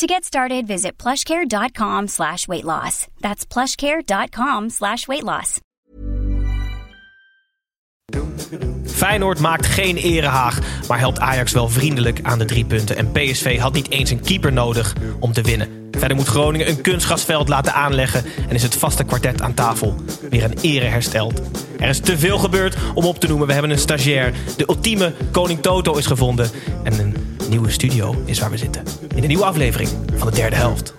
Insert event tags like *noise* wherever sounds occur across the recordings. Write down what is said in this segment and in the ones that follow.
To get started, visit plushcare.com slash weight loss. That's plushcare.com slash weight loss. Feyenoord maakt geen erehaag, maar helpt Ajax wel vriendelijk aan de drie punten. En PSV had niet eens een keeper nodig om te winnen. Verder moet Groningen een kunstgrasveld laten aanleggen en is het vaste kwartet aan tafel weer een ere hersteld. Er is te veel gebeurd om op te noemen. We hebben een stagiair. De ultieme Koning Toto is gevonden. En een nieuwe studio is waar we zitten. In een nieuwe aflevering van de derde helft.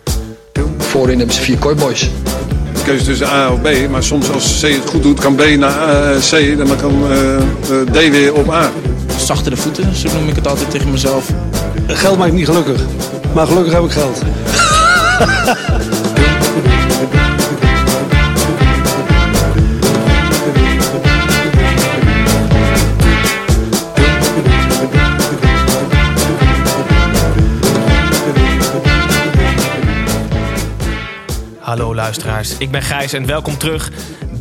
Voorin hebben ze vier kooiboys. keuze tussen A of B. Maar soms als C het goed doet, kan B naar eh, C. En dan kan eh, eh, D weer op A. Zachtere voeten, zo noem ik het altijd tegen mezelf. Geld maakt niet gelukkig. Maar gelukkig heb ik geld. *laughs* Hallo luisteraars, ik ben Gijs en welkom terug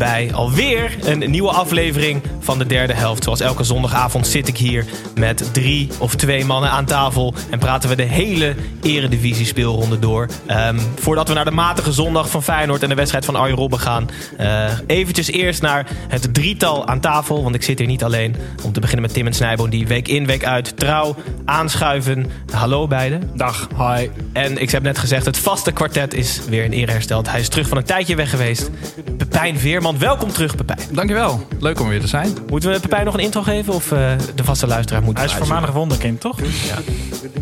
bij alweer een nieuwe aflevering van de derde helft. Zoals elke zondagavond zit ik hier met drie of twee mannen aan tafel en praten we de hele eredivisie speelronde door. Ehm, voordat we naar de matige zondag van Feyenoord en de wedstrijd van Arjen Robben gaan, uh, eventjes eerst naar het drietal aan tafel, want ik zit hier niet alleen. Om te beginnen met Tim en Snijboon die week in week uit trouw aanschuiven. Hallo beiden. Dag, hi. En ik heb net gezegd, het vaste kwartet is weer in ere hersteld. Hij is terug van een tijdje weg geweest. Pepijn Veerman, welkom terug Pepijn. Dankjewel, leuk om weer te zijn. Moeten we Pepijn nog een intro geven of uh, de vaste luisteraar moet Hij is voormalig wonderkind, toch? Ja.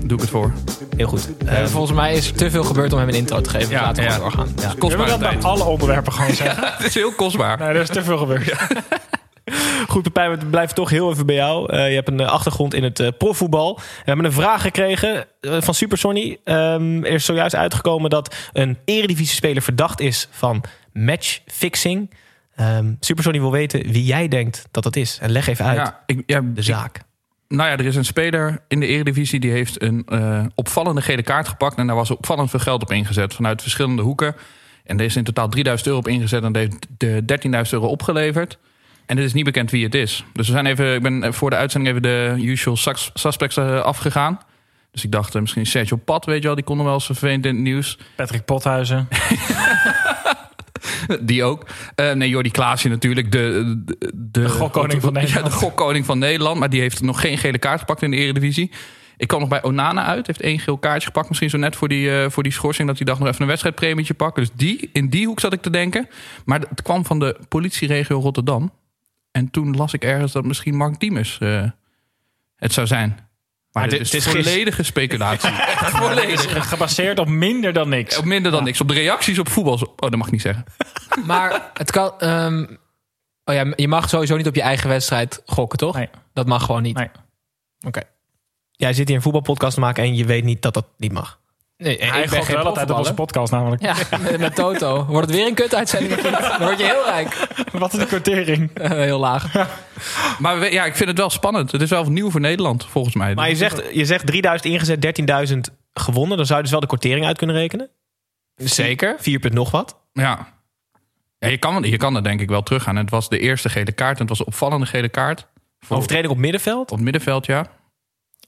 Doe ik het voor. Heel goed. Uh, volgens mij is er te veel gebeurd om hem een intro te geven. Ja, Laten we ja. gewoon doorgaan. Ja. Ja. Kostbare We dat bij alle onderwerpen gewoon *laughs* zeggen. Het is heel kostbaar. Nee, er is te veel gebeurd. *laughs* Goed, Pepijn, we blijven toch heel even bij jou. Uh, je hebt een achtergrond in het uh, profvoetbal. We hebben een vraag gekregen van Super Sonny. Um, er is zojuist uitgekomen dat een eredivisie-speler verdacht is van matchfixing. Um, Super wil weten wie jij denkt dat dat is. En leg even uit Ja, ik, ja, de zaak. ik- nou ja, er is een speler in de Eredivisie die heeft een eh, opvallende gele kaart gepakt. En daar was opvallend veel geld op ingezet vanuit verschillende hoeken. En er is in totaal 3000 euro op ingezet en heeft de 13.000 euro opgeleverd. En het is niet bekend wie het is. Dus we zijn even, ik ben voor de uitzending even de usual sus- suspects eh, afgegaan. Dus ik dacht, eh, misschien Sergio Pat, weet je wel, die kon nog wel eens vervelend in het nieuws. Patrick Pothuizen. *laughs* *laughs* Die ook. Eh, nee, Jordi Klaasje natuurlijk. De, de, de, gokkoning van Nederland. Ja, de gokkoning van Nederland. Maar die heeft nog geen gele kaart gepakt in de Eredivisie. Ik kwam nog bij Onana uit. Heeft één geel kaartje gepakt. Misschien zo net voor die, eh, voor die schorsing. Dat hij dacht nog even een wedstrijdpremietje pakken. Dus die, in die hoek zat ik te denken. Maar het kwam van de politieregio Rotterdam. En toen las ik ergens dat misschien Mark Diemers eh, het zou zijn. Maar, dit- is het is gis- volledige speculatie. *laughs* Volledig. Gebaseerd op minder dan niks. Op minder dan niks. Op de reacties op voetbal. Oh, dat mag ik niet zeggen. *laughs* Maar het kan... ehm, oh ja, je mag sowieso niet op je eigen wedstrijd gokken, toch? Nee. Dat mag gewoon niet. Nee. Oké. Jij zit hier een voetbalpodcast te maken en je weet niet dat dat niet mag. Nee, Hij ik ben geen wel altijd op onze podcast namelijk. Ja, met, met Toto. Wordt het weer een kutuitzending of niet? *laughs* Dan word je heel rijk. Wat is de quotering? Eh, heel laag. Maar we- ja, ik vind het wel spannend. Het is wel nieuw voor Nederland, volgens mij. Maar je zegt, je zegt 3000 ingezet, 13.000 gewonnen. Dan zou je dus wel de kortering uit kunnen rekenen. Zeker. 4 punt nog wat. Ja. ja je, kan, je kan er denk ik wel teruggaan. Het was de eerste gele kaart. En het was een opvallende gele kaart. Voor, Overtreding op middenveld. op middenveld, ja.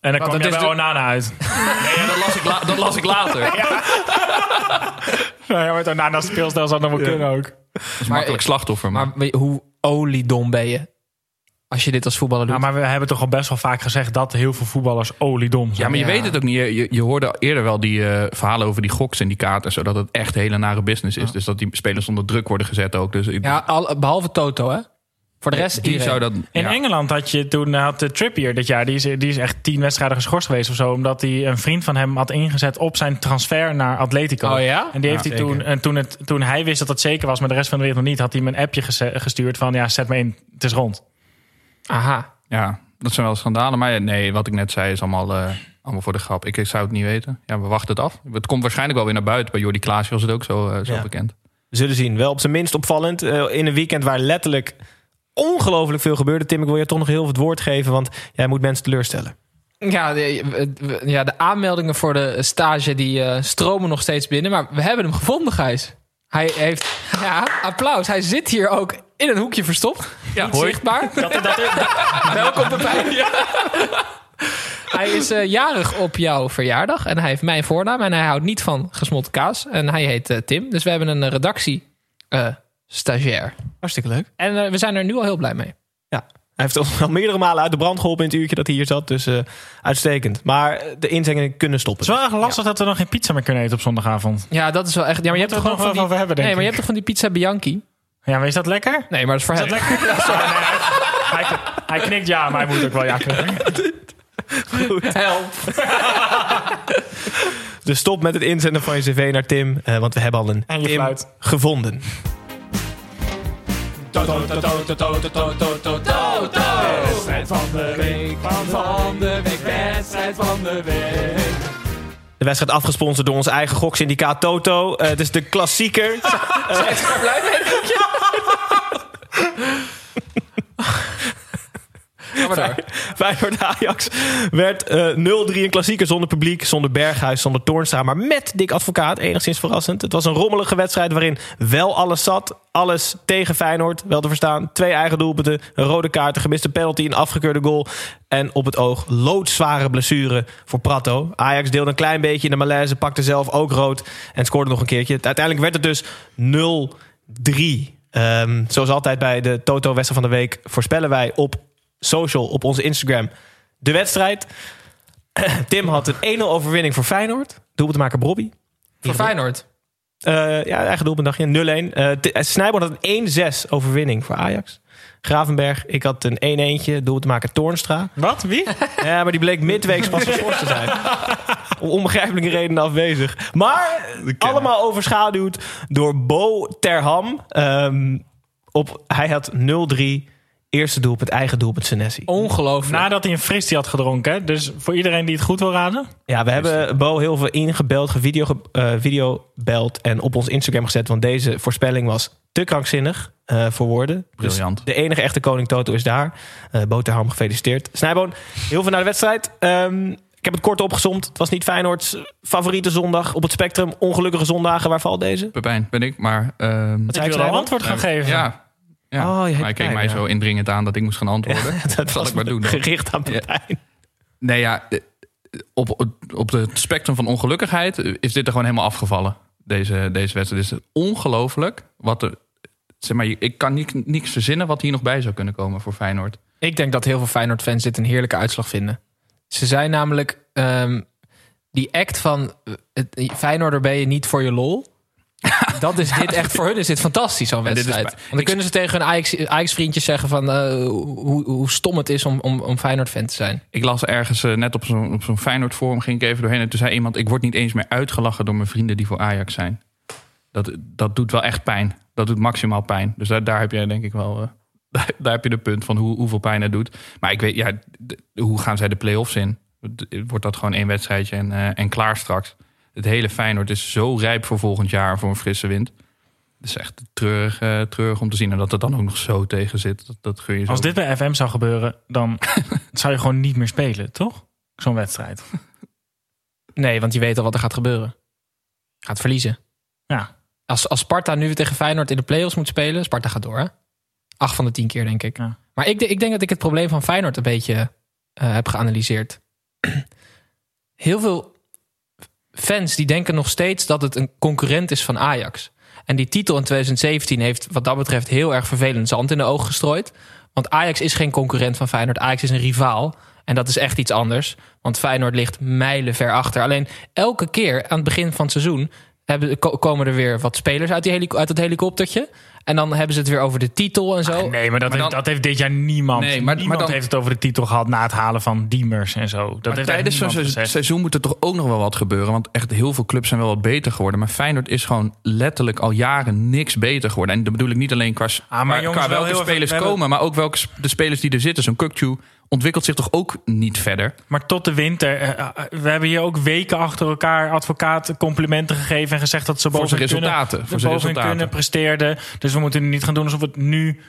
En dan kwam je is bij de- Onana uit. Nee, dat, las ik la- dat las ik later. Nou ja, met Onana's speelstijl zou dat nog wel kunnen ook. Dat is makkelijk slachtoffer. Maar, Maar hoe oliedom ben je? Als je dit als voetballer doet. Ja, maar we hebben toch al best wel vaak gezegd dat heel veel voetballers oliedom ja, zijn. maar je Ja. weet het ook niet. Je, je, hoorde eerder wel die eh, verhalen over die goksyndicaten. Zodat het echt hele nare business is. Dus dat die spelers onder druk worden gezet ook. Dus ik- Ja, al, behalve Toto, hè? Voor de rest die zou dat... In ja. Engeland had je toen had de Trippier dit jaar. Die is, die is echt tien wedstrijden geschorst geweest of zo. Omdat hij een vriend van hem had ingezet op zijn transfer naar Atletico. Oh ja? En die heeft Ja, hij toen, en toen, het, toen hij wist dat het zeker was, maar de rest van de wereld nog niet, had hij hem een appje gestuurd van ja, zet me in, het is rond. Aha. Ja, dat zijn wel schandalen. Maar ja, nee, wat ik net zei is allemaal, eh, allemaal voor de grap. Ik, ik zou het niet weten. Ja, we wachten het af. Het komt waarschijnlijk wel weer naar buiten. Bij Jordi Klaasje was het ook zo, eh, zo Ja. bekend. We zullen zien. Wel op zijn minst opvallend. eh, in een weekend waar letterlijk ongelooflijk veel gebeurde. Tim, ik wil je toch nog heel veel het woord geven, want jij moet mensen teleurstellen. Ja de, we- ja, de aanmeldingen voor de stage die eh, stromen nog steeds binnen. Maar we hebben hem gevonden, Gijs. Hij heeft, ja, applaus. Hij zit hier ook in een hoekje verstopt. Ja, Niet zichtbaar. *laughs* Dat, dat, dat, *laughs* Welkom Pepijn. *laughs* Hij is eh, jarig op jouw verjaardag. En hij heeft mijn voornaam. En hij houdt niet van gesmolten kaas. En hij heet eh, Tim. Dus we hebben een eh, redactie eh, stagiair. Hartstikke leuk. En eh, we zijn er nu al heel blij mee. Ja. Hij heeft ons *laughs* al meerdere malen uit de brand geholpen in het uurtje dat hij hier zat. Dus eh, uitstekend. Maar eh, de inzendingen kunnen stoppen. het is wel erg lastig dat we nog geen pizza meer kunnen eten op zondagavond. Ja, dat is wel echt... Ja, maar je hebt we gewoon van die... over hebben, denk nee, maar je hebt toch van die pizza Bianchi? Ja, maar is dat lekker? Nee, maar dat is voor Is hem. dat lekker? *laughs* Ja, sorry, nee, hij, hij, hij knikt ja, maar hij moet ook wel ja knikken. Help. Dus stop met het inzenden van je cv naar Tim. eh, want we hebben al een En je Tim fluit. gevonden. Wedstrijd van de week, van de week, wedstrijd van de week. De wedstrijd afgesponsord door ons eigen goksyndicaat Toto. Eh, het is de klassieker. Blijf Ga maar door. *laughs* Feyenoord Ajax werd eh 0-3 een klassieker zonder publiek, zonder Berghuis, zonder Toornstra, maar met Dick Advocaat. Enigszins verrassend. Het was een rommelige wedstrijd waarin wel alles zat. Alles tegen Feyenoord, wel te verstaan. Twee eigen doelpunten, een rode kaart, een gemiste penalty, een afgekeurde goal. En op het oog loodzware blessure voor Prato. Ajax deelde een klein beetje in de malaise, pakte zelf ook rood en scoorde nog een keertje. Uiteindelijk werd het dus 0-3. Ehm, zoals altijd bij de Toto-wedstrijd van de week voorspellen wij op social, op onze Instagram, de wedstrijd. *clears throat* Tim had een 1-0 overwinning voor Feyenoord. Doelpuntmaker Bobby. Voor Feyenoord. Eh, ja, eigen doelpunt dacht je. 0-1. Eh T- eh, Snijboon had een 1-6 overwinning voor Ajax. Gravenberg, ik had een 1-1'tje. Doelpuntmaker Toornstra. Wat? Wie? *laughs* Ja, maar die bleek midweeks pas geschorst te zijn. *laughs* Om onbegrijpelijke redenen afwezig. Maar allemaal overschaduwd door Bo Terham. Ehm, op, hij had 0-3. Eerste doelpunt, eigen doelpunt Senesi. Ongelooflijk. Nadat hij een fristie had gedronken. hè? Dus voor iedereen die het goed wil raden. Ja, we hebben Bo heel veel ingebeld, gevideo, eh videobeld en op ons Instagram gezet. Want deze voorspelling was te krankzinnig eh, voor woorden. Briljant. Dus de enige echte koning Toto is daar. Eh Bo Terham, gefeliciteerd. Snijboon, heel veel naar de wedstrijd. Ehm, ik heb het kort opgezomd. Het was niet Feyenoord's favoriete zondag op het spectrum. Ongelukkige zondagen. Waar valt deze? Pepijn ben ik, maar... ehm, Wat Ik wil een antwoord gaan geven. ja, ja. Oh, maar hij keek pijn, mij ja. zo indringend aan dat ik moest gaan antwoorden. *laughs* Dat zal ik maar doen. dan. Gericht aan Pepijn. Nee, ja, eh, op, op, op het spectrum van ongelukkigheid is dit er gewoon helemaal afgevallen. Deze, deze wedstrijd Het is ongelooflijk. Wat er, zeg maar, ik kan niet, niks verzinnen wat hier nog bij zou kunnen komen voor Feyenoord. Ik denk dat heel veel Feyenoord-fans dit een heerlijke uitslag vinden. Ze zijn namelijk ehm, die act van eh, het, Feyenoorder ben je niet voor je lol. *laughs* Dat is dit echt voor hun is dit fantastisch zo'n wedstrijd. Want dan kunnen ze tegen hun Ajax, Ajax-vriendjes zeggen van eh, hoe, hoe stom het is om, om, om Feyenoord-fan te zijn. Ik las ergens eh, net op zo'n op zo'n Feyenoord forum, ging ik even doorheen. En toen zei iemand, ik word niet eens meer uitgelachen door mijn vrienden die voor Ajax zijn. Dat, dat doet wel echt pijn. Dat doet maximaal pijn. Dus daar, daar heb je denk ik wel... eh, *laughs* daar, daar heb je de punt van hoe, hoeveel pijn het doet. Maar ik weet, ja, hoe gaan zij de play-offs in? Wordt dat gewoon één wedstrijdje en, en klaar straks? Het hele Feyenoord is zo rijp voor volgend jaar voor een frisse wind. Het is echt treurig, eh, treurig om te zien. En dat het dan ook nog zo tegen zit. Dat, dat je zo. Als dit bij FM zou gebeuren, dan *laughs* zou je gewoon niet meer spelen, toch? Zo'n wedstrijd. *laughs* Nee, want je weet al wat er gaat gebeuren. Gaat verliezen. Ja. Als, als Sparta nu tegen Feyenoord in de play-offs moet spelen, Sparta gaat door, hè? Acht van de tien keer, denk ik. Ja. Maar ik, ik denk dat ik het probleem van Feyenoord een beetje eh, heb geanalyseerd. *clears throat* Heel veel fans die denken nog steeds dat het een concurrent is van Ajax. En die titel in 2017 heeft wat dat betreft heel erg vervelend zand in de ogen gestrooid. Want Ajax is geen concurrent van Feyenoord. Ajax is een rivaal. En dat is echt iets anders. Want Feyenoord ligt mijlen ver achter. Alleen elke keer aan het begin van het seizoen hebben, ko- komen er weer wat spelers uit, die helico- uit het helikoptertje. En dan hebben ze het weer over de titel en zo. Nee, maar dat, Maar dan- heeft, dat heeft dit jaar niemand. Nee, maar- maar niemand dan- heeft het over de titel gehad na het halen van Diemers en zo. Dat Maar heeft tijdens zo'n seizoen moet er toch ook nog wel wat gebeuren. Want echt heel veel clubs zijn wel wat beter geworden. Maar Feyenoord is gewoon letterlijk al jaren niks beter geworden. En dat bedoel ik niet alleen qua, maar qua- jongens, qua wel welke even- spelers hebben- komen. Maar ook welke de spelers die er zitten. Zo'n Kukcu, ontwikkelt zich toch ook niet verder. Maar tot de winter. eh, eh, we hebben hier ook weken achter elkaar advocaat complimenten gegeven en gezegd dat ze Voor boven kunnen, resultaten, voor zijn boven resultaten. kunnen presteerden. Dus we moeten niet gaan doen alsof het nu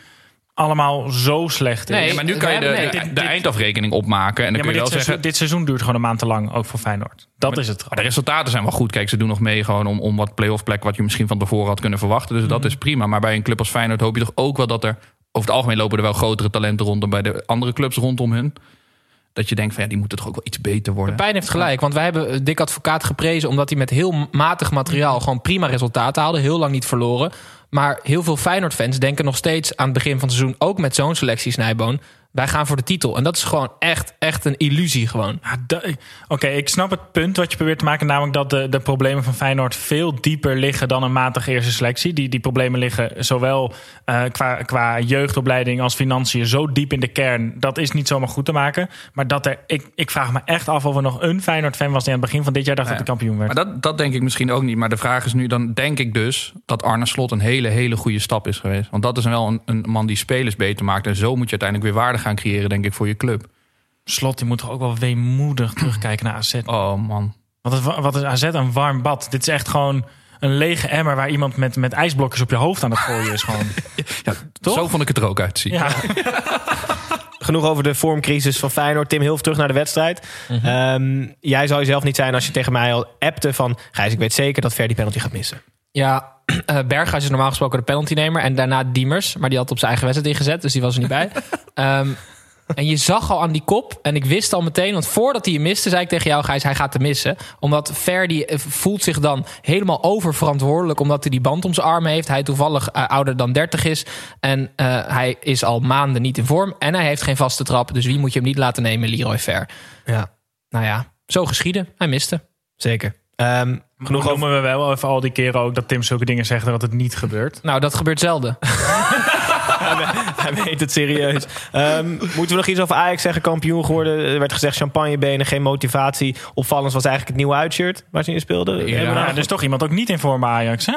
allemaal zo slecht is. Nee, maar nu kan je de, de, dit- eindafrekening opmaken. En dan Ja, kun je dit wel seizoen, zeggen... dit seizoen duurt gewoon een maand te lang, ook voor Feyenoord. Dat is het. Maar de resultaten zijn wel goed. Kijk, ze doen nog mee gewoon om, om wat play-off plek... wat je misschien van tevoren had kunnen verwachten. Dus Mhm. dat is prima. Maar bij een club als Feyenoord hoop je toch ook wel dat er... over het algemeen lopen er wel grotere talenten rond... dan bij de andere clubs rondom hun. Dat je denkt van ja, die moeten toch ook wel iets beter worden. Pijn heeft gelijk, want wij hebben eh, Dick Advocaat geprezen... omdat hij met heel matig materiaal gewoon prima resultaten haalde. Heel lang niet verloren. Maar heel veel Feyenoord-fans denken nog steeds aan het begin van het seizoen... ook met zo'n selectie Snijboon, wij gaan voor de titel. En dat is gewoon echt, echt een illusie gewoon. Ja, Oké, ik snap het punt wat je probeert te maken. Namelijk dat de, de problemen van Feyenoord veel dieper liggen dan een matige eerste selectie. Die, die problemen liggen zowel eh, qua, qua jeugdopleiding als financiën zo diep in de kern. Dat is niet zomaar goed te maken. Maar dat er, ik, ik vraag me echt af of er nog een Feyenoord-fan was die aan het begin van dit jaar dacht dat hij kampioen werd. Maar dat, dat denk ik misschien ook niet. Maar de vraag is nu, dan denk ik dus dat Arne Slot een hele, hele goede stap is geweest. Want dat is wel een, een man die spelers beter maakt. En zo moet je uiteindelijk weer waarde gaan creëren, denk ik, voor je club. Slot, die moet toch ook wel weemoedig terugkijken naar AZ. Oh man. Wat is, wat is AZ een warm bad? Dit is echt gewoon een lege emmer waar iemand met, met ijsblokjes op je hoofd aan het gooien is. Gewoon. *laughs* Ja, Toch? Zo vond ik het er ook uitzien. Ja. *laughs* Genoeg over de vormcrisis van Feyenoord. Tim, heel veel terug naar de wedstrijd. Ehm, jij zou jezelf niet zijn als je tegen mij al appte van... Gijs, ik weet zeker dat Ver die penalty gaat missen. Ja, *clears throat* eh Berghuis is normaal gesproken de penaltynemer. En daarna Diemers. Maar die had op zijn eigen wedstrijd ingezet. Dus die was er niet bij. *laughs* Ehm, en je zag al aan die kop. En ik wist al meteen. Want voordat hij hem miste, zei ik tegen jou, Gijs, hij gaat te missen. Omdat Verdi eh, voelt zich dan helemaal oververantwoordelijk. Omdat hij die band om zijn armen heeft. Hij toevallig eh, ouder dan 30 is. En hij is al maanden niet in vorm. En hij heeft geen vaste trap. Dus wie moet je hem niet laten nemen? Leroy Ver. Ja, Nou ja, zo geschieden. Hij miste. zeker. Ehm, Genoeg over... noemen we wel even al die keren ook dat Tim zulke dingen zegt dat het niet gebeurt. Nou, dat gebeurt zelden. *laughs* *laughs* Hij weet het serieus. Ehm, moeten we nog iets over Ajax zeggen? Kampioen geworden. Er werd gezegd champagnebenen, geen motivatie. Opvallend was eigenlijk het nieuwe uitshirt waar ze in speelden. Ja. Er is toch iemand ook niet in vorm bij Ajax, hè?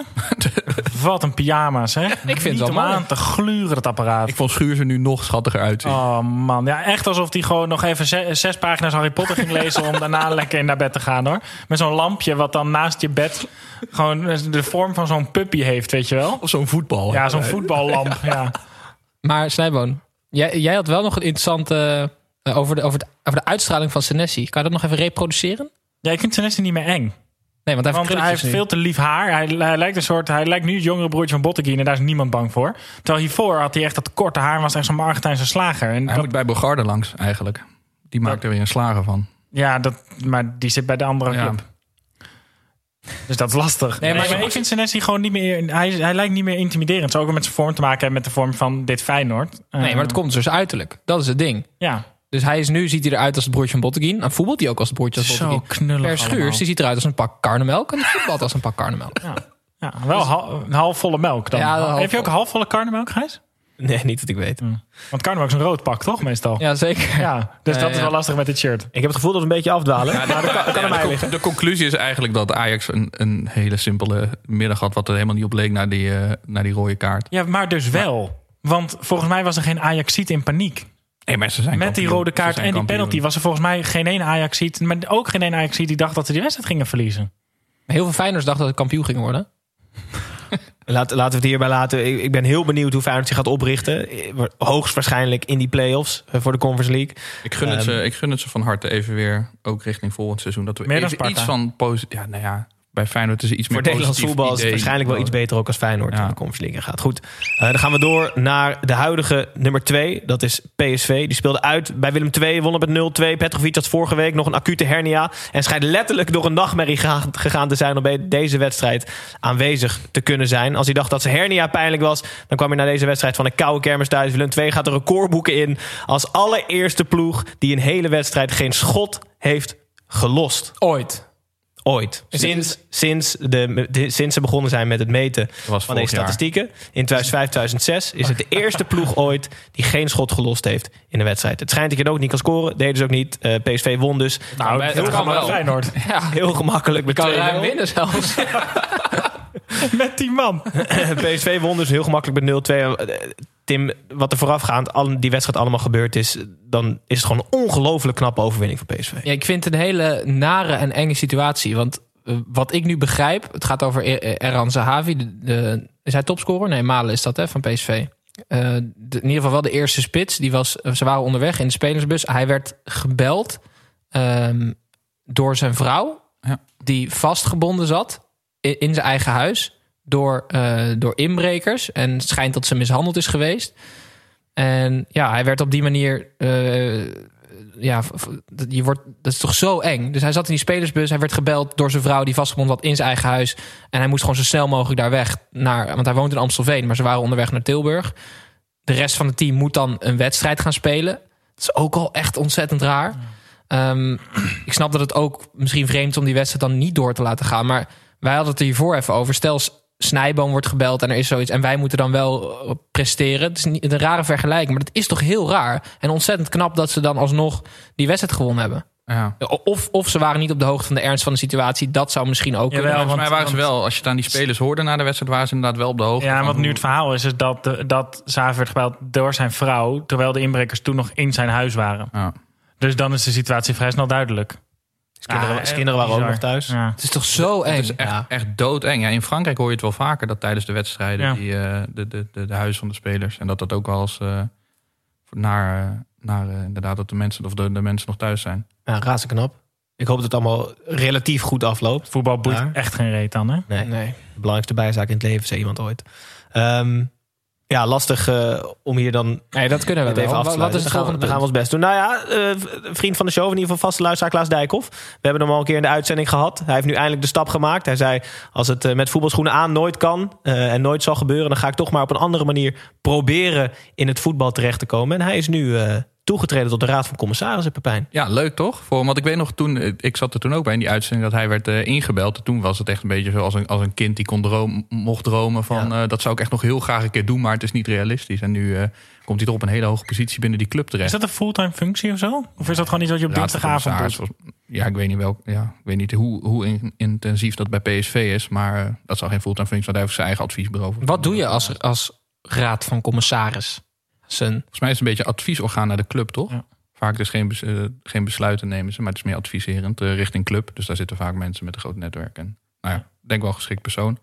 *laughs* Wat een pyjama's, hè? Ik vind het wel om mooi. aan te gluren, het apparaat. Ik vond Schuur er nu nog schattiger uitzien. Oh man, ja, echt alsof hij gewoon nog even zes, zes pagina's Harry Potter ging lezen... om daarna *laughs* lekker in naar bed te gaan, hoor. Met zo'n lampje wat dan naast je bed gewoon de vorm van zo'n puppy heeft, weet je wel? Of zo'n voetbal. Ja, zo'n voetballamp, ja. Maar Snijboon, jij, jij had wel nog een interessante... eh, over, de, over, de, over de uitstraling van Senesi. Kan je dat nog even reproduceren? Ja, ik vind Senesi niet meer eng. Nee, want hij Want heeft hij veel te lief haar. Hij, hij lijkt een soort, hij lijkt nu het jongere broertje van Botteguin en daar is niemand bang voor. Terwijl hiervoor had hij echt dat korte haar en was echt zo'n Argentijnse slager. En Hij dat- moet bij Bogarde langs, eigenlijk. Die maakt er weer een slager van. ja, dat, maar die zit bij de andere Ja. Dus dat is lastig. Nee, maar- maar, ik vind Senesi gewoon niet meer... Hij, hij lijkt niet meer intimiderend. Het zou ook met zijn vorm te maken hebben met de vorm van dit Feyenoord. Nee, maar het komt dus uiterlijk. Dat is het ding. Ja, Dus hij is nu, ziet hij eruit als het broertje van Botteguin. Dan voetbalt hij ook als het broertje van zo Botteguin. knullig Per Schuurs, allemaal. die ziet eruit als een pak karnemelk. En voetbalt als een pak karnemelk. Ja, ja wel een halfvolle melk dan. Ja, Heb je ook halfvol. halfvolle karnemelk, Gijs? *laughs* Nee, niet dat ik weet. Want karnemelk is een rood pak, toch, meestal? Ja, zeker. Ja, dus dat is wel lastig met dit shirt. Ik heb het gevoel dat we een beetje afdwalen. maar *laughs* dat kan, kan Ja, aan mij de, liggen. de conclusie is eigenlijk dat Ajax een, een hele simpele middag had... wat er helemaal niet op leek naar die, eh, naar die rode kaart. Ja, maar dus wel. Want volgens mij was er geen Ajaxiet in paniek. Nee, maar ze zijn Met die rode kaart en die kampioen. penalty was er volgens mij geen één Ajaxiet. Maar ook geen één Ajaxiet die dacht dat ze die wedstrijd gingen verliezen. Heel veel Feyenoorders dachten dat het kampioen ging worden. *laughs* Laat, laten we het hierbij laten. Ik, ik ben heel benieuwd hoe Feyenoord zich gaat oprichten. Hoogstwaarschijnlijk in die play-offs eh, voor de Conference League. Ik gun, het Ehm, ze, ik gun het ze van harte even weer, ook richting volgend seizoen... dat we even iets van positief... Ja, nou ja, bij Feyenoord is er iets Voor meer Nederlands positief voetbal is het waarschijnlijk wel iets beter ook als Feyenoord Ja. in de Conference League gaat. Goed, Eh, dan gaan we door naar de huidige nummer 2. Dat is PSV. Die speelde uit bij Willem II, won op met 0-2. Petrovic had vorige week nog een acute hernia. En schijnt letterlijk door een nachtmerrie gegaan, gegaan te zijn... om bij deze wedstrijd aanwezig te kunnen zijn. Als hij dacht dat zijn hernia pijnlijk was... dan kwam hij naar deze wedstrijd van een koude kermis thuis. Willem II gaat de recordboeken in... als allereerste ploeg die een hele wedstrijd geen schot heeft gelost. Ooit. Ooit. Sinds, sinds, de, de- sinds ze begonnen zijn met het meten was van deze jaar. statistieken. In 2005, 2006 is het de *laughs* eerste ploeg ooit die geen schot gelost heeft in een wedstrijd. Het schijnt dat je het ook niet kan scoren. Deden ze ook niet. Eh, PSV won dus Nou, bij- heel gemakkelijk wel. Feyenoord. *laughs* Ja, heel gemakkelijk met kan 2-0. ruim winnen zelfs. *laughs* Met die man. PSV won dus heel gemakkelijk met 0-2. Tim, wat er voorafgaand al die wedstrijd allemaal gebeurd is, dan is het gewoon een ongelooflijk knappe overwinning voor PSV. Ja, ik vind het een hele nare en enge situatie. Want eh, wat ik nu begrijp, het gaat over Er- Erhan Zahavi. De, de- is hij topscorer? Nee, Malen is dat hè, van PSV. Eh, de- in ieder geval wel de eerste spits. Die was, eh, ze waren onderweg in de spelersbus. Hij werd gebeld ehm, door zijn vrouw. Ja. Die vastgebonden zat in, in zijn eigen huis. Door, eh, door inbrekers. En het schijnt dat ze mishandeld is geweest. En ja, hij werd op die manier. eh, ja, je wordt, dat is toch zo eng. Dus hij zat in die spelersbus. Hij werd gebeld door zijn vrouw die vastgebonden zat in zijn eigen huis. En hij moest gewoon zo snel mogelijk daar weg. Naar, want hij woont in Amstelveen, maar ze waren onderweg naar Tilburg. De rest van het team moet dan een wedstrijd gaan spelen. Dat is ook al echt ontzettend raar. Ehm, ik snap dat het ook misschien vreemd is om die wedstrijd dan niet door te laten gaan. Maar wij hadden het er hiervoor even over. Stel, Snijboom wordt gebeld en er is zoiets. En wij moeten dan wel eh, presteren. Het is niet een rare vergelijking, maar het is toch heel raar. En ontzettend knap dat ze dan alsnog die wedstrijd gewonnen hebben. Ja. Of, of ze waren niet op de hoogte van de ernst van de situatie. Dat zou misschien ook Jawel, kunnen. Volgens mij want- waren ze want- wel, als je het aan die spelers hoorde na de wedstrijd, waren ze inderdaad wel op de hoogte. Ja, wat nu het verhaal is, is dat, de, dat Zaver werd gebeld door zijn vrouw... terwijl de inbrekers toen nog in zijn huis waren. Ja. Dus dan is de situatie vrij snel duidelijk. Zijn kinderen, Ja, zijn kinderen waren ook nog thuis. Ja. Het is toch zo eng. Het is echt, Ja. echt doodeng. Ja, in Frankrijk hoor je het wel vaker dat tijdens de wedstrijden Ja. die, eh, de, de, de, de huis van de spelers. En dat dat ook wel eens eh, naar, eh, naar inderdaad dat de mensen of de, de mensen nog thuis zijn. Ja, razend knap. Ik hoop dat het allemaal relatief goed afloopt. Voetbal boeit Ja. echt geen reet dan, hè? Nee, Nee. de belangrijkste bijzaak in het leven, zei iemand ooit. Ehm, ja, lastig eh, om hier dan Nee, dat kunnen we even wel. af te Wat, wat is het Dan gaan, we, volgende dan gaan we ons best doen. Nou ja, eh, vriend van de show, in ieder geval vaste luisteraar Klaas Dijkhoff. We hebben hem al een keer in de uitzending gehad. Hij heeft nu eindelijk de stap gemaakt. Hij zei, als het eh, met voetbalschoenen aan nooit kan en nooit zal gebeuren... dan ga ik toch maar op een andere manier proberen in het voetbal terecht te komen. En hij is nu toegetreden tot de Raad van Commissarissen, Pepijn. Ja, leuk toch? Voor, want ik weet nog toen, eh, ik zat er toen ook bij in die uitzending dat hij werd eh, ingebeld. En toen was het echt een beetje zoals een, als een kind die kon droom, mocht dromen van Ja. eh, dat zou ik echt nog heel graag een keer doen, maar het is niet realistisch. En nu eh, komt hij toch op een hele hoge positie binnen die club terecht. Is dat een fulltime functie of zo? Of is dat gewoon iets wat je op Raad van dinsdagavond doet? Ja, ik weet niet, welk, ja, ik weet niet hoe, hoe in- intensief dat bij PSV is. Maar dat zou geen fulltime functie zijn. Hij heeft zijn eigen adviesbureau. Wat doe je als, als raad van commissaris? Zijn, Volgens mij is het een beetje adviesorgaan naar de club, toch? Ja. Vaak dus geen, eh, geen besluiten nemen ze, maar het is meer adviserend eh, richting club. Dus daar zitten vaak mensen met een groot netwerk. En nou ja, ik denk wel een geschikt persoon.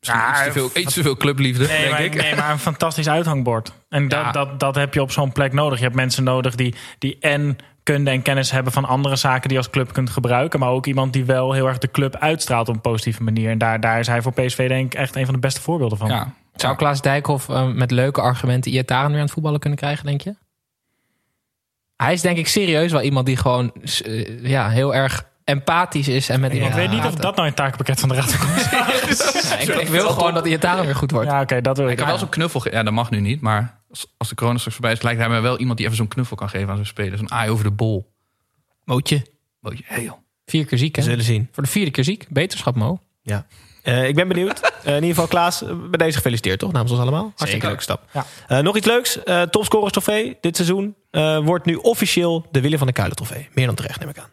Misschien Ja, iets, te veel, iets te veel clubliefde, Nee denk maar, ik. nee, maar een fantastisch uithangbord. En dat, Ja. dat, dat heb je op zo'n plek nodig. Je hebt mensen nodig die, die en kunde en kennis hebben van andere zaken die je als club kunt gebruiken. Maar ook iemand die wel heel erg de club uitstraalt op een positieve manier. En daar, daar is hij voor PSV denk ik echt een van de beste voorbeelden van. Ja, zou Klaas Dijkhoff eh, met leuke argumenten Iataren weer aan het voetballen kunnen krijgen, denk je? Hij is denk ik serieus wel iemand die gewoon eh, ja, heel erg empathisch is. En met Ik iemand weet niet of dat nou een takenpakket van de Raad van Commissarissen Ja, ik, ik wil gewoon dat Iataren weer goed wordt. Ja, oké, dat wil ik ik. heb wel zo'n knuffel. Ja, dat mag nu niet. Maar als, als de corona straks voorbij is, lijkt hij me wel iemand die even zo'n knuffel kan geven aan zijn spelers. Een aai over de bol. Mootje, Bootje, hey joh. Vier keer ziek, we hè? zullen zien. Voor de vierde keer ziek. Beterschap, Mo. Ja. Eh, ik ben benieuwd. Eh, in ieder geval, Klaas, eh, bij deze gefeliciteerd toch? Namens ons allemaal. Hartstikke leuke stap. Ja. Eh, nog iets leuks. Eh topscorers trofee dit seizoen eh, wordt nu officieel de Willem van der Kuilen trofee. Meer dan terecht, neem ik aan.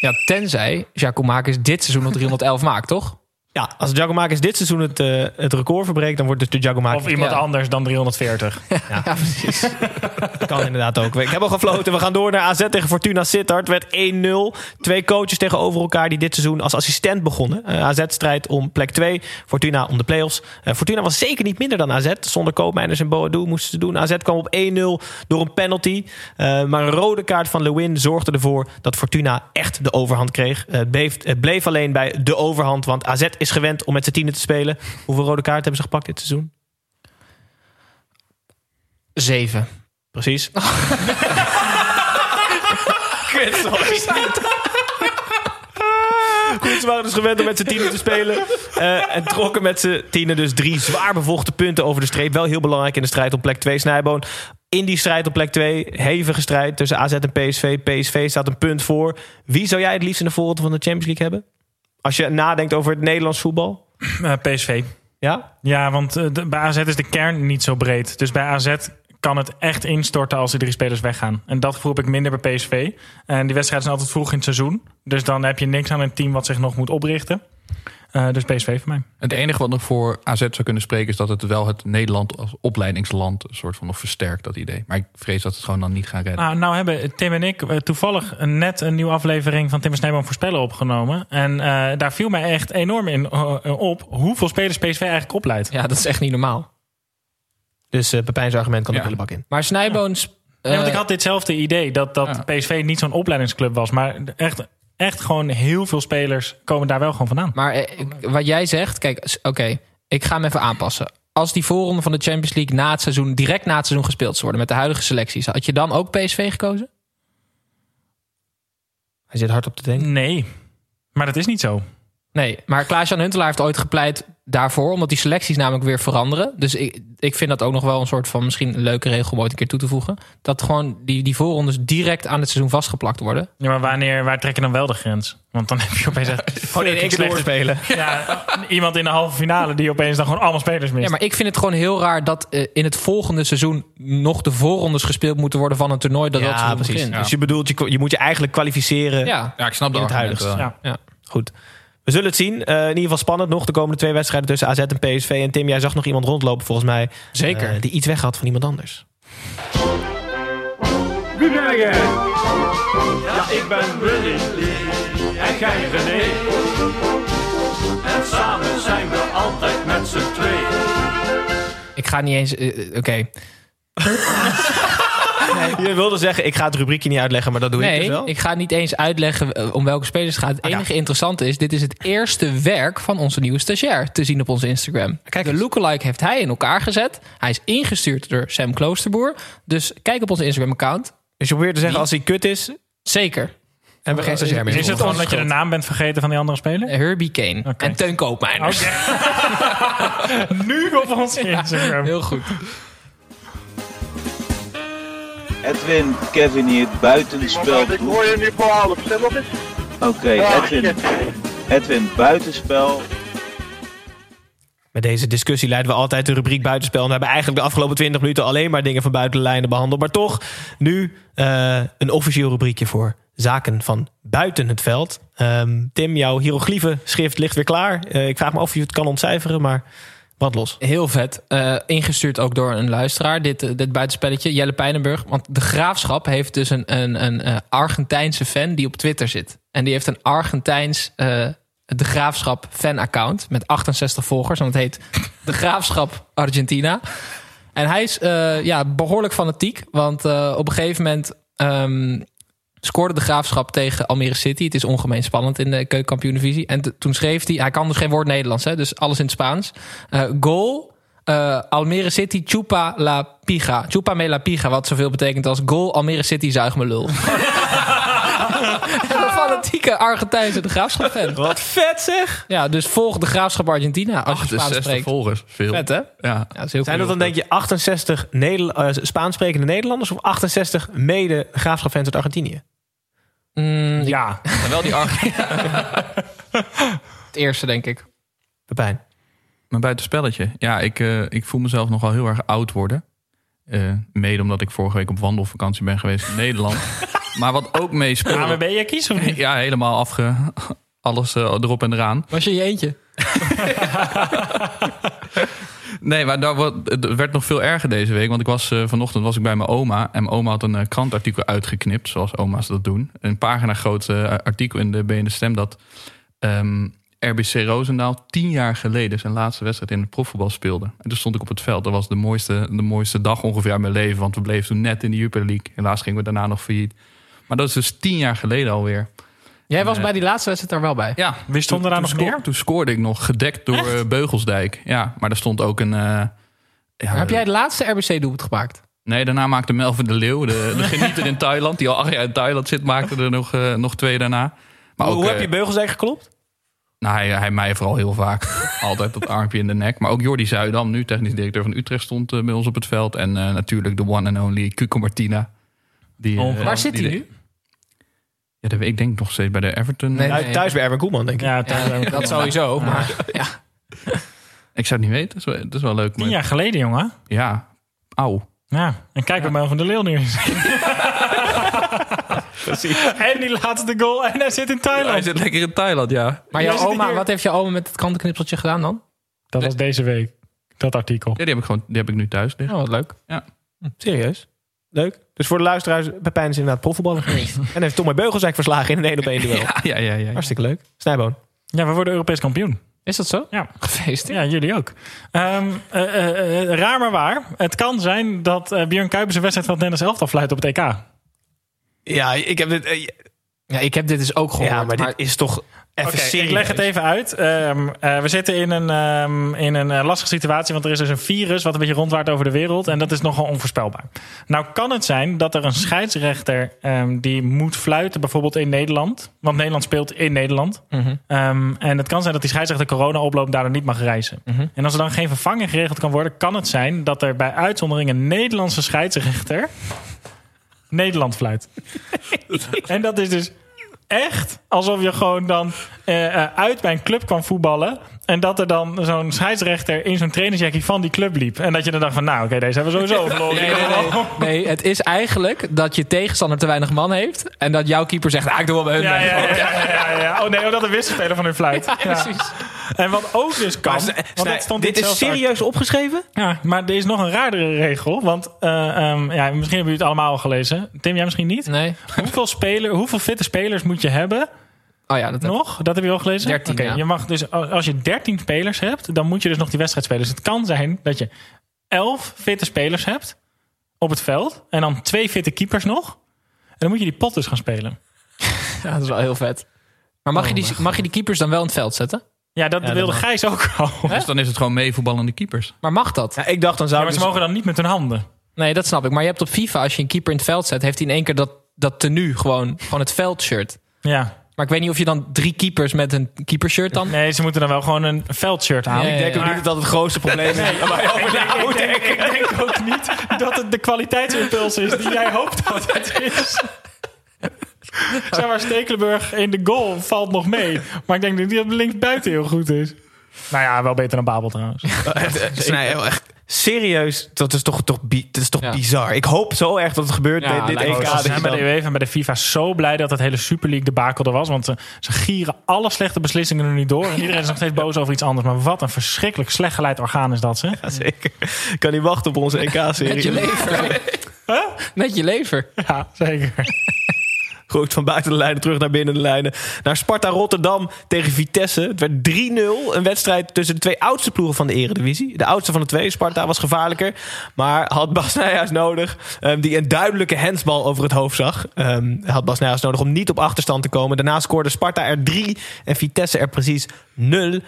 Ja, tenzij Giacomakis dit seizoen nog 311 maakt, toch? Ja, als Giacomakis dit seizoen het, eh, het record verbreekt, dan wordt het de Giacomakis. Of iemand Ja. anders dan 340. *laughs* Ja, precies. *laughs* Dat kan inderdaad ook. Ik heb al gefloten. We gaan door naar AZ tegen Fortuna Sittard. Het werd 1-0. Twee coaches tegenover elkaar die dit seizoen als assistent begonnen. Eh, AZ strijdt om plek 2. Fortuna om de play-offs. Eh, Fortuna was zeker niet minder dan AZ. Zonder koopmijners en Boadu moesten ze doen. AZ kwam op 1-0 door een penalty. Eh, maar een rode kaart van Lewin zorgde ervoor dat Fortuna echt de overhand kreeg. Het, bleef, het bleef alleen bij de overhand. Want AZ is gewend om met z'n tienen te spelen. Hoeveel rode kaarten hebben ze gepakt dit seizoen? Zeven. Precies. *laughs* Kut, ze waren dus gewend om met z'n tienen te spelen. Eh, en trokken met z'n tienen dus drie zwaar bevochten punten over de streep. Wel heel belangrijk in de strijd om plek 2 Snijboon. In die strijd op plek 2, hevige strijd tussen AZ en PSV. PSV staat een punt voor. Wie zou jij het liefst in de voorronde van de Champions League hebben? Als je nadenkt over het Nederlands voetbal. Eh, PSV. Ja? Ja, want eh, de, bij AZ is de kern niet zo breed. Dus bij AZ kan het echt instorten als die drie spelers weggaan. En dat gevoel heb ik minder bij PSV. En die wedstrijden zijn altijd vroeg in het seizoen. Dus dan heb je niks aan een team wat zich nog moet oprichten. Eh, dus PSV voor mij. Het enige wat nog voor AZ zou kunnen spreken is dat het wel het Nederland als opleidingsland een soort van nog versterkt, dat idee. Maar ik vrees dat het gewoon dan niet gaan redden. Nou, nou hebben Tim en ik eh, toevallig net een nieuwe aflevering van Tim en Snijboom voorspellen opgenomen. En eh, daar viel mij echt enorm in op hoeveel spelers PSV eigenlijk opleidt. Ja, dat is echt niet normaal. Dus uh, Pepijn's argument kan Ja. de hele bak in. Maar Snijboons... Nee, want ik had ditzelfde idee dat, dat Ja. PSV niet zo'n opleidingsclub was. Maar echt, echt gewoon heel veel spelers komen daar wel gewoon vandaan. Maar eh, wat jij zegt, kijk, oké, ik ga hem even aanpassen. Als die voorronde van de Champions League na het seizoen, direct na het seizoen gespeeld zou worden met de huidige selecties, had je dan ook PSV gekozen? Hij zit hard op te denken. Nee, maar dat is niet zo. Nee, maar Klaas-Jan Huntelaar heeft ooit gepleit daarvoor, omdat die selecties namelijk weer veranderen. Dus ik, ik vind dat ook nog wel een soort van misschien een leuke regel om ooit een keer toe te voegen. Dat gewoon die, die voorrondes direct aan het seizoen vastgeplakt worden. Ja, maar wanneer, waar trek je dan wel de grens? Want dan heb je opeens echt *laughs* Gewoon in één keer doorspelen. *laughs* ja, iemand in de halve finale die opeens dan gewoon allemaal spelers mist. Ja, maar ik vind het gewoon heel raar dat eh, in het volgende seizoen nog de voorrondes gespeeld moeten worden van een toernooi dat dat Ja, seizoen precies. begint. Dus je bedoelt, je, je moet je eigenlijk kwalificeren. Ja, Ja, ik snap de In het huidige. Ja. Goed. We zullen het zien. Eh, in ieder geval spannend nog. De komende twee wedstrijden tussen AZ en PSV. En Tim, jij zag nog iemand rondlopen volgens mij. zeker. eh, die iets weg had van iemand anders. Wie ben jij? Ja, ik ben Willy Lee en jij René. En samen zijn we altijd met z'n tweeën. Ik ga niet eens. eh, eh, *laughs* Je wilde zeggen, ik ga het rubriekje niet uitleggen, maar dat doe ik dus Nee, wel. ik ga niet eens uitleggen eh, om welke spelers het gaat. Het Ah, ja. enige interessante is: dit is het eerste werk van onze nieuwe stagiair te zien op onze Instagram. Kijk de lookalike heeft hij in elkaar gezet. Hij is ingestuurd door Sam Kloosterboer. Dus kijk op onze Instagram-account. Dus je probeert te zeggen, als hij kut is, Zeker. hebben we geen stagiair meer. is het gewoon dat je de naam bent vergeten van die andere speler? Herbie Kane en Teun Koopmeiners. *laughs* nu op ons Instagram. Heel goed. Edwin, Kevin hier, buitenspel. Ik hoor je nu stem op is. Oké, Edwin, Edwin, buitenspel. Met deze discussie leiden we altijd de rubriek buitenspel. En we hebben eigenlijk de afgelopen 20 minuten alleen maar dingen van buiten de lijnen behandeld. Maar toch, nu eh, een officieel rubriekje voor zaken van buiten het veld. Ehm, Tim, jouw hieroglyphen schrift ligt weer klaar. Eh, ik vraag me af of je het kan ontcijferen, maar wat los. Heel vet. Eh, ingestuurd ook door een luisteraar, dit, eh, dit buitenspelletje. Jelle Pijnenburg. Want de graafschap heeft dus een, een, een eh, Argentijnse fan die op Twitter zit. En die heeft een Argentijns de graafschap fan-account met 68 volgers. En dat heet de graafschap Argentina. En hij is ja, behoorlijk fanatiek. Want op een gegeven moment ehm, scoorde de graafschap tegen Almere City. Het is ongemeen spannend in de keukenkampioen-divisie. En toen schreef hij, hij kan dus geen woord Nederlands, hè, dus alles in het Spaans. Eh, goal, eh, Almere City, chupa la pija. Chupa me la pija, wat zoveel betekent als goal, Almere City, zuig me lul. een *laughs* fanatieke Argentijnse de graafschap fan. Wat vet zeg! Ja, dus volg de graafschap Argentina als je Spaans 68 spreekt. volgers. Veel. Vet hè? Ja. Ja, dat is heel Zijn dat dan denk je 68 Nederla- eh, Spaans sprekende Nederlanders of 68 mede graafschapfans uit Argentinië? Mm, Ja, En wel die Ar- *laughs* *laughs* het eerste denk ik. Pepijn. Maar buitenspelletje. Ja, ik, eh, ik voel mezelf nogal heel erg oud worden. Eh, mede omdat ik vorige week op wandelvakantie ben geweest in Nederland. *laughs* maar wat ook meespeelde... ANWB, je kies of niet? Ja, helemaal afge... Alles eh, erop en eraan. Was je je eentje? Nee, maar daar het werd nog veel erger deze week. Want ik was, eh, vanochtend was ik bij mijn oma. En mijn oma had een eh, krantartikel uitgeknipt, zoals oma's dat doen. Een pagina groot eh, artikel in de BN Stem dat ehm, RBC Roosendaal tien jaar geleden zijn laatste wedstrijd in het profvoetbal speelde. En toen stond ik op het veld. Dat was de mooiste, de mooiste dag ongeveer uit mijn leven. Want we bleven toen net in de Jupiler League. Helaas gingen we daarna nog failliet. Maar dat is dus tien jaar geleden alweer. Jij was bij die laatste wedstrijd er wel bij. Ja, Wie stond er daar toen nog sco- meer? Toen scoorde ik nog, gedekt door eh, Beugelsdijk. Ja, maar er stond ook een... eh, ja, heb jij het laatste RBC-doelpunt gemaakt? Nee, daarna maakte Melvin de Leeuw, de, de *laughs* genieter in Thailand... die al acht jaar in Thailand zit, maakte er nog, eh, nog twee daarna. Maar Hoe ook, heb je Beugelsdijk geklopt? nou, hij, hij mij vooral heel vaak. *laughs* Altijd dat armpje in de nek. Maar ook Jordi Zuidam, nu technisch directeur van Utrecht... stond eh, bij ons op het veld. En eh, natuurlijk de one and only Cuco Martina. Die. Waar zit hij nu? Ja, dat weet ik denk nog steeds bij de Everton. Nee, Thuis, thuis bij Erwin Koeman, denk ik. Ja, Ja, dat sowieso. Maar *laughs* ja. Ik zou het niet weten. Dat is wel, dat is wel leuk. Tien maar- jaar geleden, jongen. Ja, auw. Ja, en kijk wat Mel van der Leeuw nu is. *laughs* Precies. En die laatste goal. En hij zit in Thailand. Hij zit lekker in Thailand, ja. Maar jouw oma, hier. wat heeft je oma met het krantenknipseltje gedaan dan? Dat was deze week. Dat artikel. Ja, die heb ik, gewoon, die heb ik nu thuis liggen. Oh, wat leuk. Serieus? Leuk. Dus voor de luisteraars, Pepijn is inderdaad profvoetballer geweest. *laughs* en heeft Tommy Beugelsdijk verslagen in een 1 op 1 duel. *laughs* Ja, ja, ja. ja. Hartstikke leuk. Snijboon. Ja, we worden Europees kampioen. Is dat zo? Ja. Gefeliciteerd. Ja, jullie ook. Ehm, eh, eh, eh, raar maar waar. Het kan zijn dat Björn Kuipers een wedstrijd van het Nederlands elftal fluit op het EK. Ja, ik heb dit... Ja, ik heb dit dus ook gehoord. ja, maar dit is toch even serieus. ik leg het even uit. Ehm, eh, we zitten in een, ehm, in een eh, lastige situatie, want er is dus een virus wat een beetje rondwaart over de wereld. En dat is nogal onvoorspelbaar. Nou kan het zijn dat er een scheidsrechter ehm, die moet fluiten, bijvoorbeeld in Nederland. Want Nederland speelt in Nederland. Mhm. En het kan zijn dat die scheidsrechter corona oploopt, daardoor niet mag reizen. Mhm. En als er dan geen vervanging geregeld kan worden, kan het zijn dat er bij uitzondering een Nederlandse scheidsrechter Nederland fluit. *laughs* en dat is dus echt alsof je gewoon dan eh, eh, uit bij een club kwam voetballen. En dat er dan zo'n scheidsrechter in zo'n trainersjackie van die club liep. En dat je dan dacht van, nou oké, deze hebben we sowieso *laughs* verloren. Nee, nee, nee. Nee, het is eigenlijk dat je tegenstander te weinig man heeft. En dat jouw keeper zegt, ah, ik doe wel bij hun. Ja, mee. ja, ja, ja, ja, ja. Oh nee, oh, dat een wisselspeler van hun fluit. *laughs* Ja, Precies. *laughs* En wat ook dus kan... Maar, want dat stond dit is serieus opgeschreven? Ja, maar er is nog een raardere regel. Want eh, ehm, ja, misschien hebben jullie het allemaal al gelezen. Tim, jij misschien niet? Nee. Hoeveel, speler, hoeveel fitte spelers moet je hebben? Oh ja, dat heb Nog? Dat heb je al gelezen? 13, Oké, ja. je mag dus, als je 13 spelers hebt, dan moet je dus nog die wedstrijd spelen. Dus het kan zijn dat je 11 fitte spelers hebt op het veld. En dan twee fitte keepers nog. En dan moet je die pot dus gaan spelen. *laughs* Ja, dat is wel heel vet. Maar mag, je die, mag je die keepers dan wel in het veld zetten? Ja, dat wilde. Gijs ook al. *laughs* Dus dan is het gewoon meevoetballende keepers. Maar mag dat? Ja, ik dacht dan zou Ja, maar ze dus- mogen dan niet met hun handen. Nee, dat snap ik. Maar je hebt op FIFA, als je een keeper in het veld zet, heeft hij in één keer dat, dat tenue, gewoon, gewoon het veldshirt. Ja. Maar ik weet niet of je dan drie keepers met een keepershirt dan. Nee, ze moeten dan wel gewoon een veldshirt aan. Ja, ja, Ik denk ook niet dat dat het grootste probleem is. *laughs* ik, denk, ik, denk, ik denk ook niet dat het de kwaliteitsimpuls is die jij hoopt dat het is. *laughs* Zeg maar, Stekelenburg in de goal valt nog mee. Maar ik denk niet dat links buiten heel goed is. Nou ja, wel beter dan Babel trouwens. *laughs* Snij, heel echt serieus, dat is toch, toch, dat is toch Ja. bizar. Ik hoop zo erg dat het gebeurt. Ja, dit EK. je zijn bij de UEFA en bij de FIFA zo blij dat het hele Super League debakel er was. Want ze, ze gieren alle slechte beslissingen er nu door. En iedereen is nog steeds *laughs* boos over iets anders. Maar wat een verschrikkelijk slecht geleid orgaan is dat, zeg. Ja, zeker. Ik kan niet wachten op onze Met je EK-serie. lever. Met je lever. Ja, zeker. Goed, van buiten de lijnen terug naar binnen de lijnen. Naar Sparta Rotterdam tegen Vitesse. Het werd 3-0. Een wedstrijd tussen de twee oudste ploegen van de Eredivisie. De oudste van de twee, Sparta, was gevaarlijker. Maar had Bas Nijhuis nodig. ehm, die een duidelijke hensbal over het hoofd zag. Ehm, had Bas Nijhuis nodig om niet op achterstand te komen. Daarna scoorde Sparta er 3 en Vitesse er precies 0.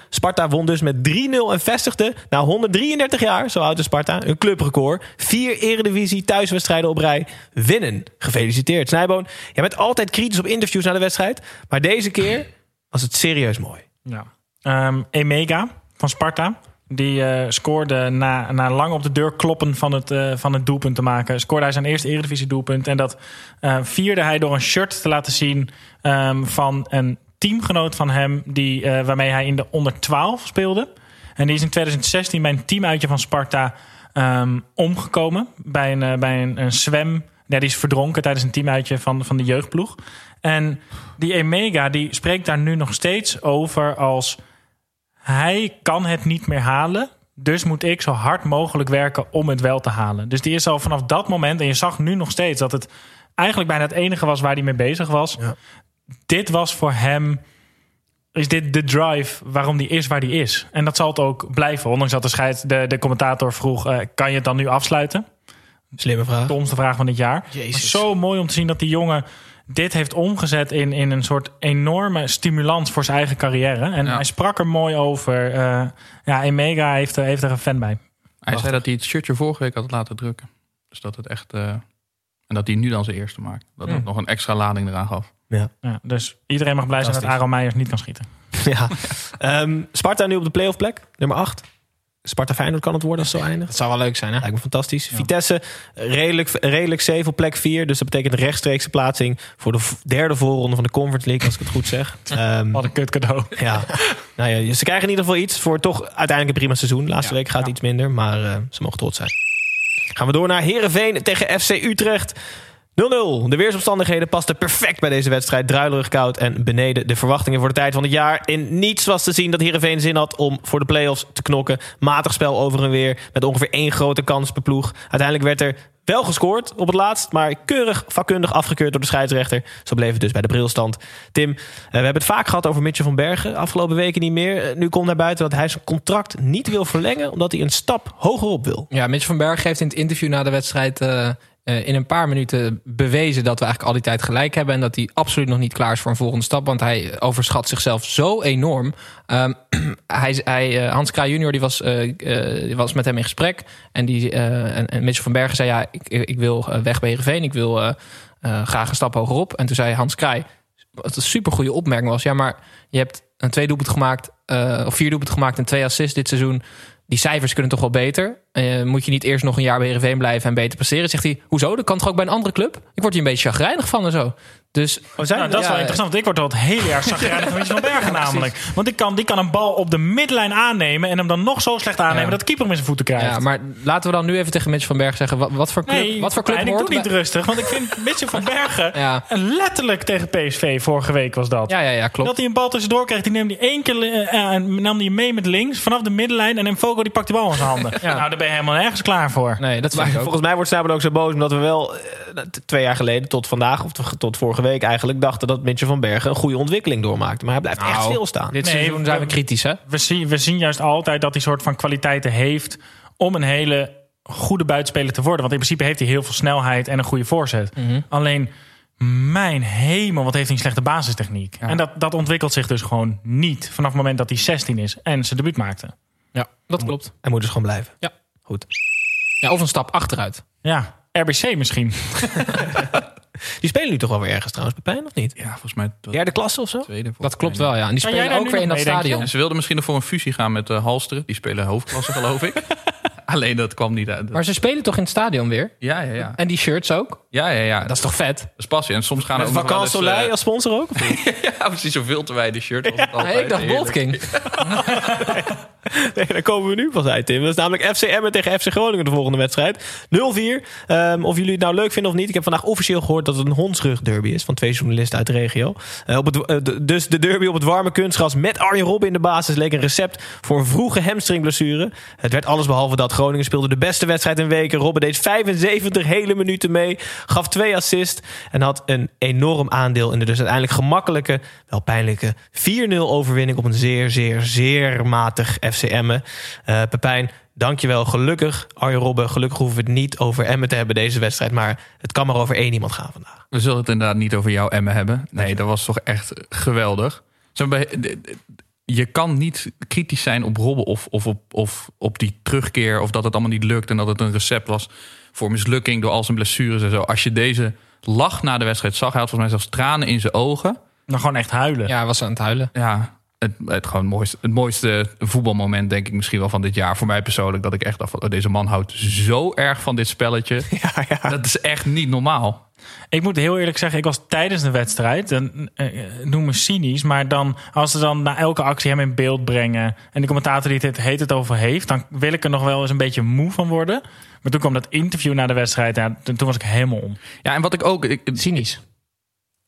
Sparta won dus met 3-0 en vestigde na 133 jaar, zo oud is Sparta, een clubrecord. Vier Eredivisie thuiswedstrijden op rij winnen. Gefeliciteerd. Snijboon, jij bent altijd kritisch op interviews na de wedstrijd. Maar deze keer was het serieus mooi. Ja. Ehm, Emega van Sparta. Die eh, scoorde na, na lang op de deur kloppen van het, eh, van het doelpunt te maken. Scoorde hij zijn eerste Eredivisie doelpunt. En dat eh, vierde hij door een shirt te laten zien ehm, van een teamgenoot van hem. Die, eh, waarmee hij in de onder 12 speelde. En die is in 2016 bij een teamuitje van Sparta ehm, omgekomen. Bij een, eh, bij een, zwem. Ja, die is verdronken tijdens een teamuitje van, van de jeugdploeg. En die Emega die spreekt daar nu nog steeds over als... hij kan het niet meer halen. Dus moet ik zo hard mogelijk werken om het wel te halen. Dus die is al vanaf dat moment... en je zag nu nog steeds dat het eigenlijk bijna het enige was... waar hij mee bezig was. Ja. Dit was voor hem... is dit de drive waarom die is waar die is. En dat zal het ook blijven. Ondanks dat de, scheid, de, de commentator vroeg... eh, kan je het dan nu afsluiten? Slimme vraag. domste vraag van dit jaar. Jezus. Maar zo mooi om te zien dat die jongen dit heeft omgezet in, in een soort enorme stimulans voor zijn eigen carrière. En Ja. hij sprak er mooi over. Eh, ja, Emega heeft, er- heeft er een fan bij. Hij zei dat hij het shirtje vorige week had laten drukken. Dus dat het echt... eh, en dat hij nu dan zijn eerste maakt. Dat het nog een extra lading eraan gaf. Ja, dus iedereen mag blij zijn dat. Aaron Meijers niet kan schieten. *laughs* Ja. Ehm, Sparta nu op de playoff plek, nummer 8. Sparta Feyenoord kan het worden als het zo eindigt. Dat zou wel leuk zijn, hè? Lijkt me fantastisch. Vitesse redelijk, redelijk safe op plek 4. Dus dat betekent rechtstreekse plaatsing voor de derde voorronde van de Conference League, als ik het goed zeg. *laughs* Ehm, Wat een kut cadeau. *laughs* ja. Nou ja, ze krijgen in ieder geval iets voor toch uiteindelijk een prima seizoen. Laatste week gaat iets minder, maar eh, ze mogen trots zijn. Gaan we door naar Herenveen tegen FC Utrecht. 0-0. De weersomstandigheden pasten perfect bij deze wedstrijd. Druilerig koud en beneden de verwachtingen voor de tijd van het jaar. In niets was te zien dat Heerenveen zin had om voor de play-offs te knokken. Matig spel over en weer, met ongeveer één grote kans per ploeg. Uiteindelijk werd er wel gescoord op het laatst, maar keurig vakkundig afgekeurd door de scheidsrechter. Zo bleef het dus bij de brilstand. Tim, eh, we hebben het vaak gehad over Mitchell van Bergen. Afgelopen weken niet meer. Eh, Nu komt naar buiten dat hij zijn contract niet wil verlengen... omdat hij een stap hogerop wil. Ja, Mitch van Berg heeft in het interview na de wedstrijd eh, in een paar minuten bewezen dat we eigenlijk al die tijd gelijk hebben. En dat hij absoluut nog niet klaar is voor een volgende stap. Want hij overschat zichzelf zo enorm. Ehm, *clears throat* hij, hij, eh, Hans Kraaij junior die was, eh, eh, was met hem in gesprek. En, die, eh, en, en Mitchell van Bergen zei: Ja, ik, ik wil eh, weg bij Heerenveen. Ik wil eh, eh, graag een stap hogerop. En toen zei Hans Kraaij, wat een super goede opmerking was: Ja, maar je hebt een twee doelpunt gemaakt, eh, of vier doelpunten gemaakt en twee assists dit seizoen. Die cijfers kunnen toch wel beter? Eh, moet je niet eerst nog een jaar bij Heerenveen blijven en beter presteren? Zegt hij, hoezo? Dat kan toch ook bij een andere club? Ik word hier een beetje chagrijnig van en zo. Dus Nou, dat is wel interessant, want ik word al het hele jaar zagrijnig van van *laughs* Bergen namelijk. Want die kan, die kan een bal op de midlijn aannemen en hem dan nog zo slecht aannemen Ja. dat de keeper hem in zijn voeten krijgt. Ja, maar laten we dan nu even tegen Mitch van Berg zeggen... wat, wat voor club, Nee, wat voor club en ik doe niet bij- rustig, want ik vind *laughs* Mitchell van Bergen Ja. letterlijk tegen PSV vorige week was dat. Ja, ja, ja, klopt. Dat hij een bal tussendoor krijgt, die neemt hij één keer en nam hij mee met links vanaf de middenlijn en dan Fogo die pakt die bal in zijn handen. *laughs* Ja. Nou, daar ben je helemaal nergens klaar voor. Nee, dat vind Maar ik ook. volgens mij wordt Snijboon ook zo boos omdat we wel eh, twee jaar geleden tot vandaag of tot vorige week eigenlijk dachten dat Mitchell van Bergen een goede ontwikkeling doormaakte. Maar hij blijft echt Nou, stilstaan. Dit Nee, seizoen zijn we kritisch, hè? We zien, we zien juist altijd dat hij soort van kwaliteiten heeft om een hele goede buitenspeler te worden. Want in principe heeft hij heel veel snelheid en een goede voorzet. Mhm. Alleen, mijn hemel, wat heeft hij een slechte basistechniek. En dat, dat ontwikkelt zich dus gewoon niet vanaf het moment dat hij 16 is en zijn debuut maakte. Ja, dat klopt. Hij moet dus gewoon blijven. Ja. Goed. Ja, of een stap achteruit. Ja, RBC misschien. *laughs* Die spelen nu toch wel weer ergens trouwens, Pepijn, of niet? Ja, volgens mij de Derde klasse of zo? tweede. Dat klopt wel, ja. En die spelen ook weer in dat stadion. En ze wilden misschien nog voor een fusie gaan met uh, Halsteren. Die spelen hoofdklasse, *laughs* geloof ik. Alleen dat kwam niet uit. Maar ze spelen toch in het stadion weer? Ja, ja, ja. En die shirts ook? Ja, ja, ja. Dat is toch vet? Dat is passie. En soms gaan er ook nog wel Vacances eens, Soleil eh, als sponsor ook? *laughs* Ja, precies zoveel te wijde shirt. *laughs* Het altijd. Ik dacht. Bolt King. *laughs* Daar komen we nu pas uit, Tim. Dat is namelijk FC Emmen tegen FC Groningen de volgende wedstrijd. 0-4. Ehm, of jullie het nou leuk vinden of niet. Ik heb vandaag officieel gehoord dat het een hondsrug derby is. Van twee journalisten uit de regio. Eh, op het, eh, dus de derby op het warme kunstgras met Arjen Robben in de basis leek een recept voor vroege hamstringblessure. Het werd alles behalve dat. Groningen speelde de beste wedstrijd in weken. Robben deed 75 hele minuten mee. Gaf twee assists. En had een enorm aandeel in de dus uiteindelijk gemakkelijke, wel pijnlijke 4-0 overwinning op een zeer, zeer, zeer matig FC Emmen. Eh Pepijn, dankjewel. Gelukkig, Arjen Robben, gelukkig hoeven we het niet over Emmen te hebben deze wedstrijd. Maar het kan maar over één iemand gaan vandaag. We zullen het inderdaad niet over jouw Emmen hebben. Nee, dat was toch echt geweldig. Je kan niet kritisch zijn op Robben of, of, op, of op die terugkeer... of dat het allemaal niet lukt en dat het een recept was... voor mislukking door al zijn blessures en zo. Als je deze lach na de wedstrijd zag... hij had volgens mij zelfs tranen in zijn ogen. Dan gewoon echt huilen. Ja, hij was aan het huilen. Ja, het, het, gewoon het, mooiste, het mooiste voetbalmoment denk ik misschien wel van dit jaar. Voor mij persoonlijk dat ik echt dacht van... oh, deze man houdt zo erg van dit spelletje. *laughs* Ja, ja. Dat is echt niet normaal. Ik moet heel eerlijk zeggen, ik was tijdens de wedstrijd, en, eh, noem me cynisch, maar dan als ze dan na elke actie hem in beeld brengen en de commentator die het heet het over heeft, dan wil ik er nog wel eens een beetje moe van worden. Maar toen kwam dat interview na de wedstrijd, ja, toen toen was ik helemaal om. Ja, en wat ik ook... Ik, Cynisch.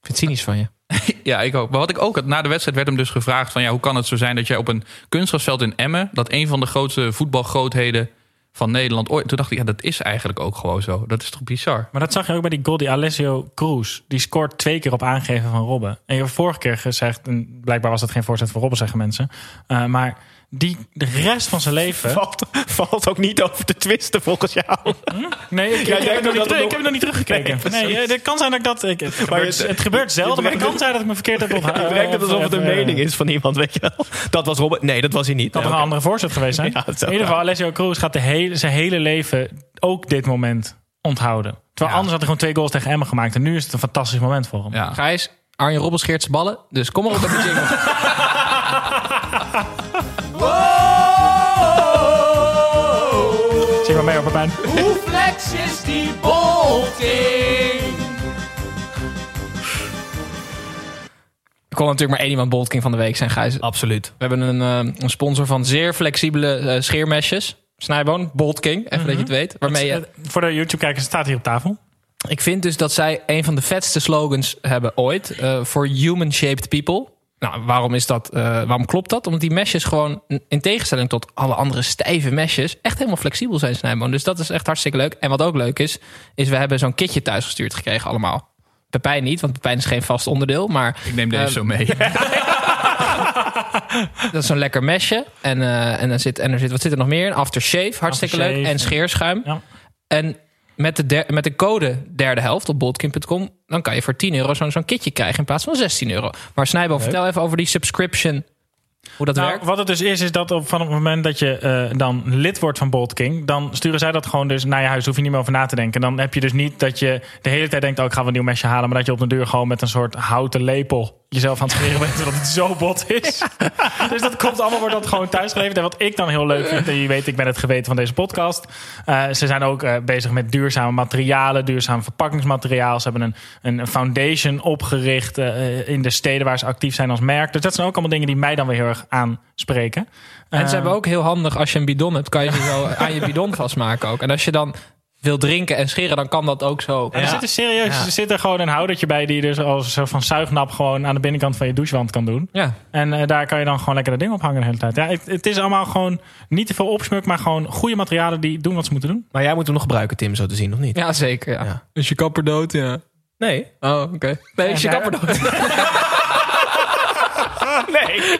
Ik vind het cynisch van je. *laughs* Ja, ik ook. Maar wat ik ook had, na de wedstrijd werd hem dus gevraagd van ja, hoe kan het zo zijn dat jij op een kunstgrasveld in Emmen, dat een van de grootste voetbalgrootheden van Nederland ooit. Toen dacht ik, ja, dat is eigenlijk ook gewoon zo. Dat is toch bizar? Maar dat zag je ook bij die goal, die Alessio Cruz. Die scoort twee keer op aangeven van Robben. En je hebt vorige keer gezegd, en blijkbaar was dat geen voorzet voor Robben, zeggen mensen. Uh, maar die de rest van zijn leven... *laughs* Valt, valt ook niet over te twisten volgens jou. Nee, ik, *laughs* heb, nog niet, heb het nog niet teruggekeken. Nee, Nee, precies. het kan zijn dat ik dat... Ik, het, Maar gebeurt, je- het gebeurt zelden, maar het kan zijn dat ik me verkeerd heb *laughs* onthouden. Het lijkt net alsof het een mening is van iemand, weet je wel. Dat was Robert. Nee, dat was hij niet. Dat Nee, er een andere voorzet geweest zijn. Ja, In ieder geval, Alessio Cruz gaat de hele, zijn hele leven ook dit moment onthouden. Terwijl anders had hij gewoon twee goals tegen Emmen gemaakt. En nu is het een fantastisch moment voor hem. Ja. Gijs, Arjen Robben scheert zijn ballen. Dus kom maar op met de jingle. Zie maar mee op Pepijn. Hoe flex is die bolting? Er kon natuurlijk maar één iemand Bolt King van de week zijn, Gijs. Absoluut. We hebben een, eh, een sponsor van zeer flexibele eh, scheermesjes. Snijboon, Bolt King, even dat je het weet. Waarmee je... Het- Voor de YouTube-kijkers staat hier op tafel. ik vind dus dat zij een van de vetste slogans hebben ooit. eh, For human-shaped people. Nou, waarom, is dat, eh, waarom klopt dat? Omdat die meshes gewoon, in tegenstelling tot alle andere stijve meshes, echt helemaal flexibel zijn, Snijboon. Dus dat is echt hartstikke leuk. En wat ook leuk is, is we hebben zo'n kitje thuis gestuurd gekregen allemaal. Pepijn niet, want Pepijn is geen vast onderdeel. Maar Ik neem deze Ehm, zo mee. *laughs* dat is zo'n lekker mesje. En, eh, en, dan zit, en er zit, wat zit er nog meer in? Aftershave, hartstikke Aftershave, leuk. En scheerschuim. Ja. En met de, der- met de code derde helft op boldkin.com... dan kan je voor 10 euro zo'n zo'n kitje krijgen in plaats van 16 euro. Maar Snijbo, vertel even over die subscription. Hoe dat Nou, werkt. wat het dus is, is dat op, van het moment dat je eh, dan lid wordt van Bolt King, dan sturen zij dat gewoon dus naar je huis. Hoef je niet meer over na te denken. Dan heb je dus niet dat je de hele tijd denkt: oh, ik ga wel een nieuw mesje halen. Maar dat je op de deur gewoon met een soort houten lepel jezelf aan het *laughs* scheren bent, omdat het zo bot is. *laughs* dus dat komt allemaal, wordt dat gewoon thuisgeleverd. En wat ik dan heel leuk vind, en je weet, ik ben het geweten van deze podcast. eh, ze zijn ook eh, bezig met duurzame materialen, duurzaam verpakkingsmateriaal. Ze hebben een, een foundation opgericht in de steden waar ze actief zijn als merk. Dus dat zijn ook allemaal dingen die mij dan weer heel erg aanspreken. En Eh, ze hebben ook heel handig, als je een bidon hebt, kan je ze zo aan je bidon vastmaken ook. En als je dan wil drinken en scheren, dan kan dat ook zo. Er zit er serieus, er zit er gewoon een houdertje bij die je dus als soort van zuignap gewoon aan de binnenkant van je douchewand kan doen. Ja. En eh, daar kan je dan gewoon lekker dat ding op hangen de hele tijd. Ja, het, het is allemaal gewoon niet te veel opsmuk, maar gewoon goede materialen die doen wat ze moeten doen. Maar jij moet hem nog gebruiken, Tim, zo te zien, of niet? Ja, zeker. Ja. Ja. Is je kapper dood? Ja. Nee. Oh, oké. Nee, is je kapper dood? *laughs* Nee.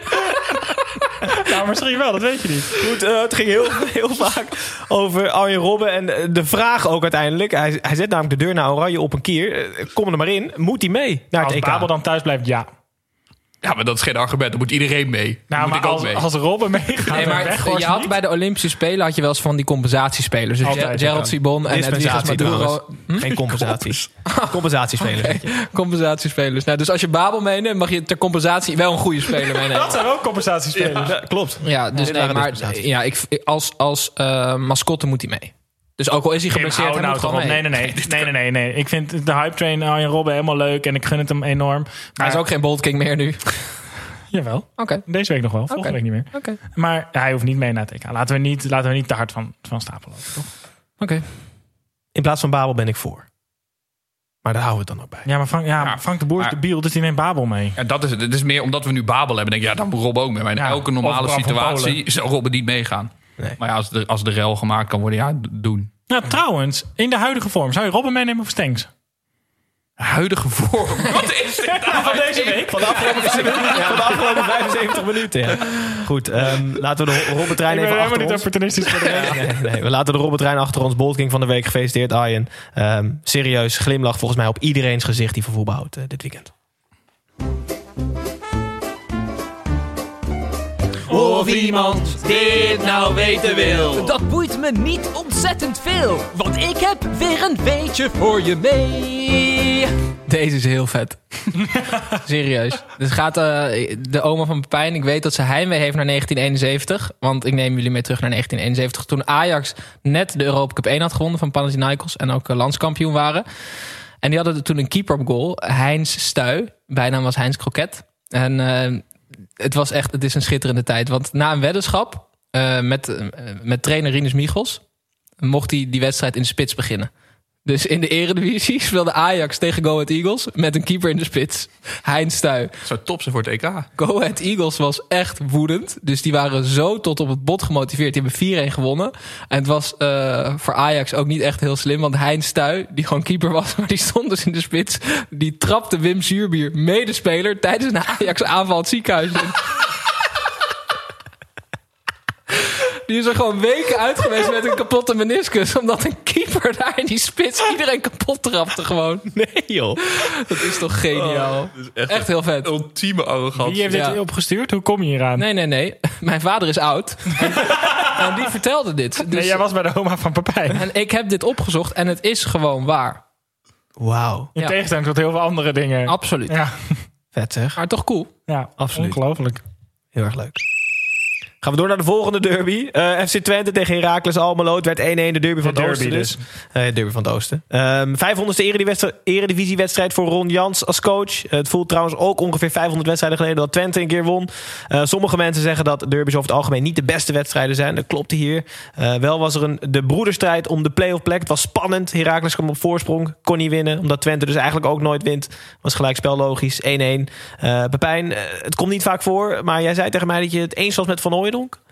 Nou, misschien wel, dat weet je niet. Goed, eh, het ging heel, heel vaak over Arjen Robben. En eh, de vraag ook uiteindelijk. Hij, hij zet namelijk de deur naar Oranje op een kier. Eh, Kom er maar in. Moet hij mee naar het Als EK? Babel dan thuis blijft, ja. Ja, maar dat is geen argument. Dan moet iedereen mee. Nou, moet maar ik ook als, mee. als Robben meegaat Nee, maar je had niet- bij de Olympische Spelen had je wel eens van die compensatiespelers. Dus Altijd, Gerald. Sibon en Edwiges Dispensatie Maduro. trouwens. Geen compensatie. *laughs* Compensatiespelers. *laughs* Compensatiespelers. Nou, dus als je Babel meeneemt, mag je ter compensatie wel een goede speler *laughs* Dat meenemen. zijn ook compensatiespelers. Ja, klopt. Ja, dus nee, maar ja, ik, als, als eh, mascotte moet hij mee. Dus ook al is hij geblesseerd, hij nou moet toch gewoon op. mee. Nee, nee, nee. *laughs* nee, nee, nee, nee. Ik vind de hype train Arjen Robben helemaal leuk en ik gun het hem enorm. Hij Maar, is ook geen Bolt King meer nu. *laughs* Jawel. Oké. Deze week nog wel, volgende week niet meer. Oké. Maar hij hoeft niet mee naar het EK. Laten we niet, laten we niet te hard van, van stapel lopen, toch? Oké. In plaats van Babel ben ik voor. Maar daar houden we het dan ook bij. Ja, maar Frank, ja, Ja, Frank de Boer is de biel, dus die neemt Babel mee. Ja, dat is het. Het is meer omdat we nu Babel hebben. Denk ik, ja, dan moet Rob ook mee. Maar in Ja, elke normale situatie *laughs* zou Robben niet meegaan. Nee. Maar ja, als de, als de rel gemaakt kan worden, ja, doen. Nou, trouwens, in de huidige vorm, zou je Robben meenemen of Stenks? Huidige vorm. *laughs* Wat is dit nou? Van deze week? Van de afgelopen, van de afgelopen 75 minuten. Ja. Goed, ehm, laten we de ben even achter niet ons. opportunistisch voor de. Nee, nee, we laten de Robbetrein achter ons. Boltking van de week gefeliciteerd, Arjen. Ehm, serieus, glimlach volgens mij op iedereen's gezicht die van voetbal houdt eh, dit weekend. Of iemand dit nou weten wil. Dat boeit me niet ontzettend veel, want ik heb weer een weetje voor je mee. Deze is heel vet. *laughs* Serieus. Dus gaat eh, de oma van Pepijn. Ik weet dat ze heimwee heeft naar 1971. Want ik neem jullie mee terug naar 1971. Toen Ajax net de Europa Cup 1 had gewonnen van Panathinaikos. En ook eh, landskampioen waren. En die hadden toen een keeper op goal. Heinz Stuy. Bijnaam was Heinz Kroket. En eh, het was echt, het is een schitterende tijd. Want na een weddenschap eh, met, eh, met trainer Rinus Michels... mocht hij die wedstrijd in de spits beginnen. Dus in de eredivisie speelde Ajax tegen Go Ahead Eagles... met een keeper in de spits. Heinz Stuy. Zou top zijn voor het EK. Go Ahead Eagles was echt woedend. Dus die waren zo tot op het bot gemotiveerd. Die hebben 4-1 gewonnen. En het was eh, voor Ajax ook niet echt heel slim. Want Heinz Stuy, die gewoon keeper was... *laughs* maar die stond dus in de spits... die trapte Wim Zuurbier, medespeler... tijdens een Ajax aanval het ziekenhuis in. Die is er gewoon weken uit geweest met een kapotte meniscus. Omdat een keeper daar in die spits iedereen kapot trapte gewoon. Nee joh. Dat is toch geniaal. echt, heel vet. Ultieme arrogantie. Wie heeft dit Ja. opgestuurd? Hoe kom je hier aan? Nee, nee, nee. Mijn vader is oud. En, en die vertelde dit. Dus, Nee, jij was bij de oma van Papijn. En ik heb dit opgezocht en het is gewoon waar. Wauw. In Ja. tegenstelling tot heel veel andere dingen. Absoluut. Ja, Vet zeg. Maar toch cool. ja Absoluut. ongelooflijk. Heel erg leuk. Gaan we door naar de volgende derby. Eh, FC Twente tegen Heracles Almelo. Het werd 1-1 de derby van De het derby Oosten dus. Eh, derby van het Oosten. Ehm 500ste eredivisie- eredivisiewedstrijd voor Ron Jans als coach. het voelt trouwens ook ongeveer 500 wedstrijden geleden dat Twente een keer won. Eh, sommige mensen zeggen dat derbies over het algemeen niet de beste wedstrijden zijn. Dat klopt hier. Wel was er een, de broederstrijd om de play-off plek. Het was spannend. Heracles kwam op voorsprong. Kon niet winnen. Omdat Twente dus eigenlijk ook nooit wint. Was gelijkspel logisch. 1-1. Eh Pepijn, het komt niet vaak voor. Maar jij zei tegen mij dat je het eens was met Van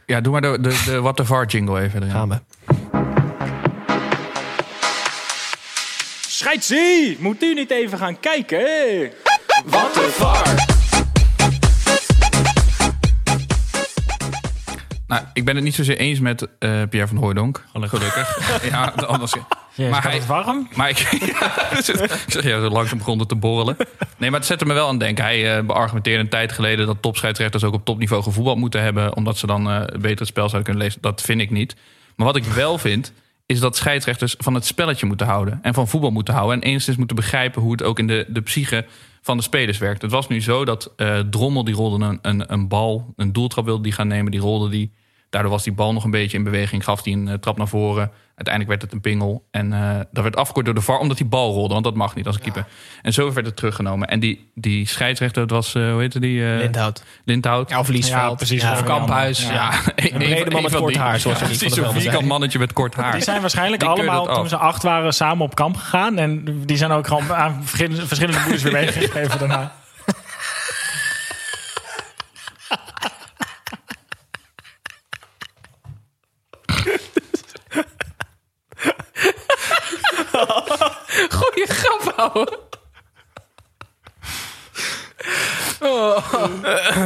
Ja, doe maar de, de, de What the VAR jingle even erin. Gaan we. Scheidsie! Moet u niet even gaan kijken? Wat var. Nou, ik ben het niet zozeer eens met eh, Pierre van Hooijdonk. Gelukkig. ja, anders... *laughs* Jezus, maar gaat het warm? Maar ik, ja, dus *laughs* het- ik zeg ja, zo langzaam begon het te borrelen. Nee, maar het zette me wel aan het denken. Hij eh, beargumenteerde een tijd geleden dat topscheidsrechters ook op topniveau gevoetbald moeten hebben. Omdat ze dan eh beter het spel zouden kunnen lezen. Dat vind ik niet. Maar wat ik wel vind, is dat scheidsrechters van het spelletje moeten houden. En van voetbal moeten houden. En enigszins moeten begrijpen hoe het ook in de, de psyche van de spelers werkt. Het was nu zo dat eh, Drommel die rolde een, een, een bal, een doeltrap wilde die gaan nemen. Die rolde die. Daardoor was die bal nog een beetje in beweging. Gaf hij een eh, trap naar voren. Uiteindelijk werd het een pingel. En eh dat werd afgekort door de VAR omdat die bal rolde. Want dat mag niet als een keeper. En zo werd het teruggenomen. En die, die scheidsrechter, het was, eh, hoe heette die? eh, Lindhout. Lindhout. Ja, of Liesveld. Ja, precies. Ja, Of Kamphuis. Ja, Ja. een, *laughs* brede man met kort haar, zoals niet van de vierkant mannetje met kort haar. Die zijn waarschijnlijk Die allemaal, af. toen ze acht waren, samen op kamp gegaan. En die zijn ook gewoon aan verschillende, verschillende moeders weer *laughs* meegegeven daarna. Goeie grap, ouwe.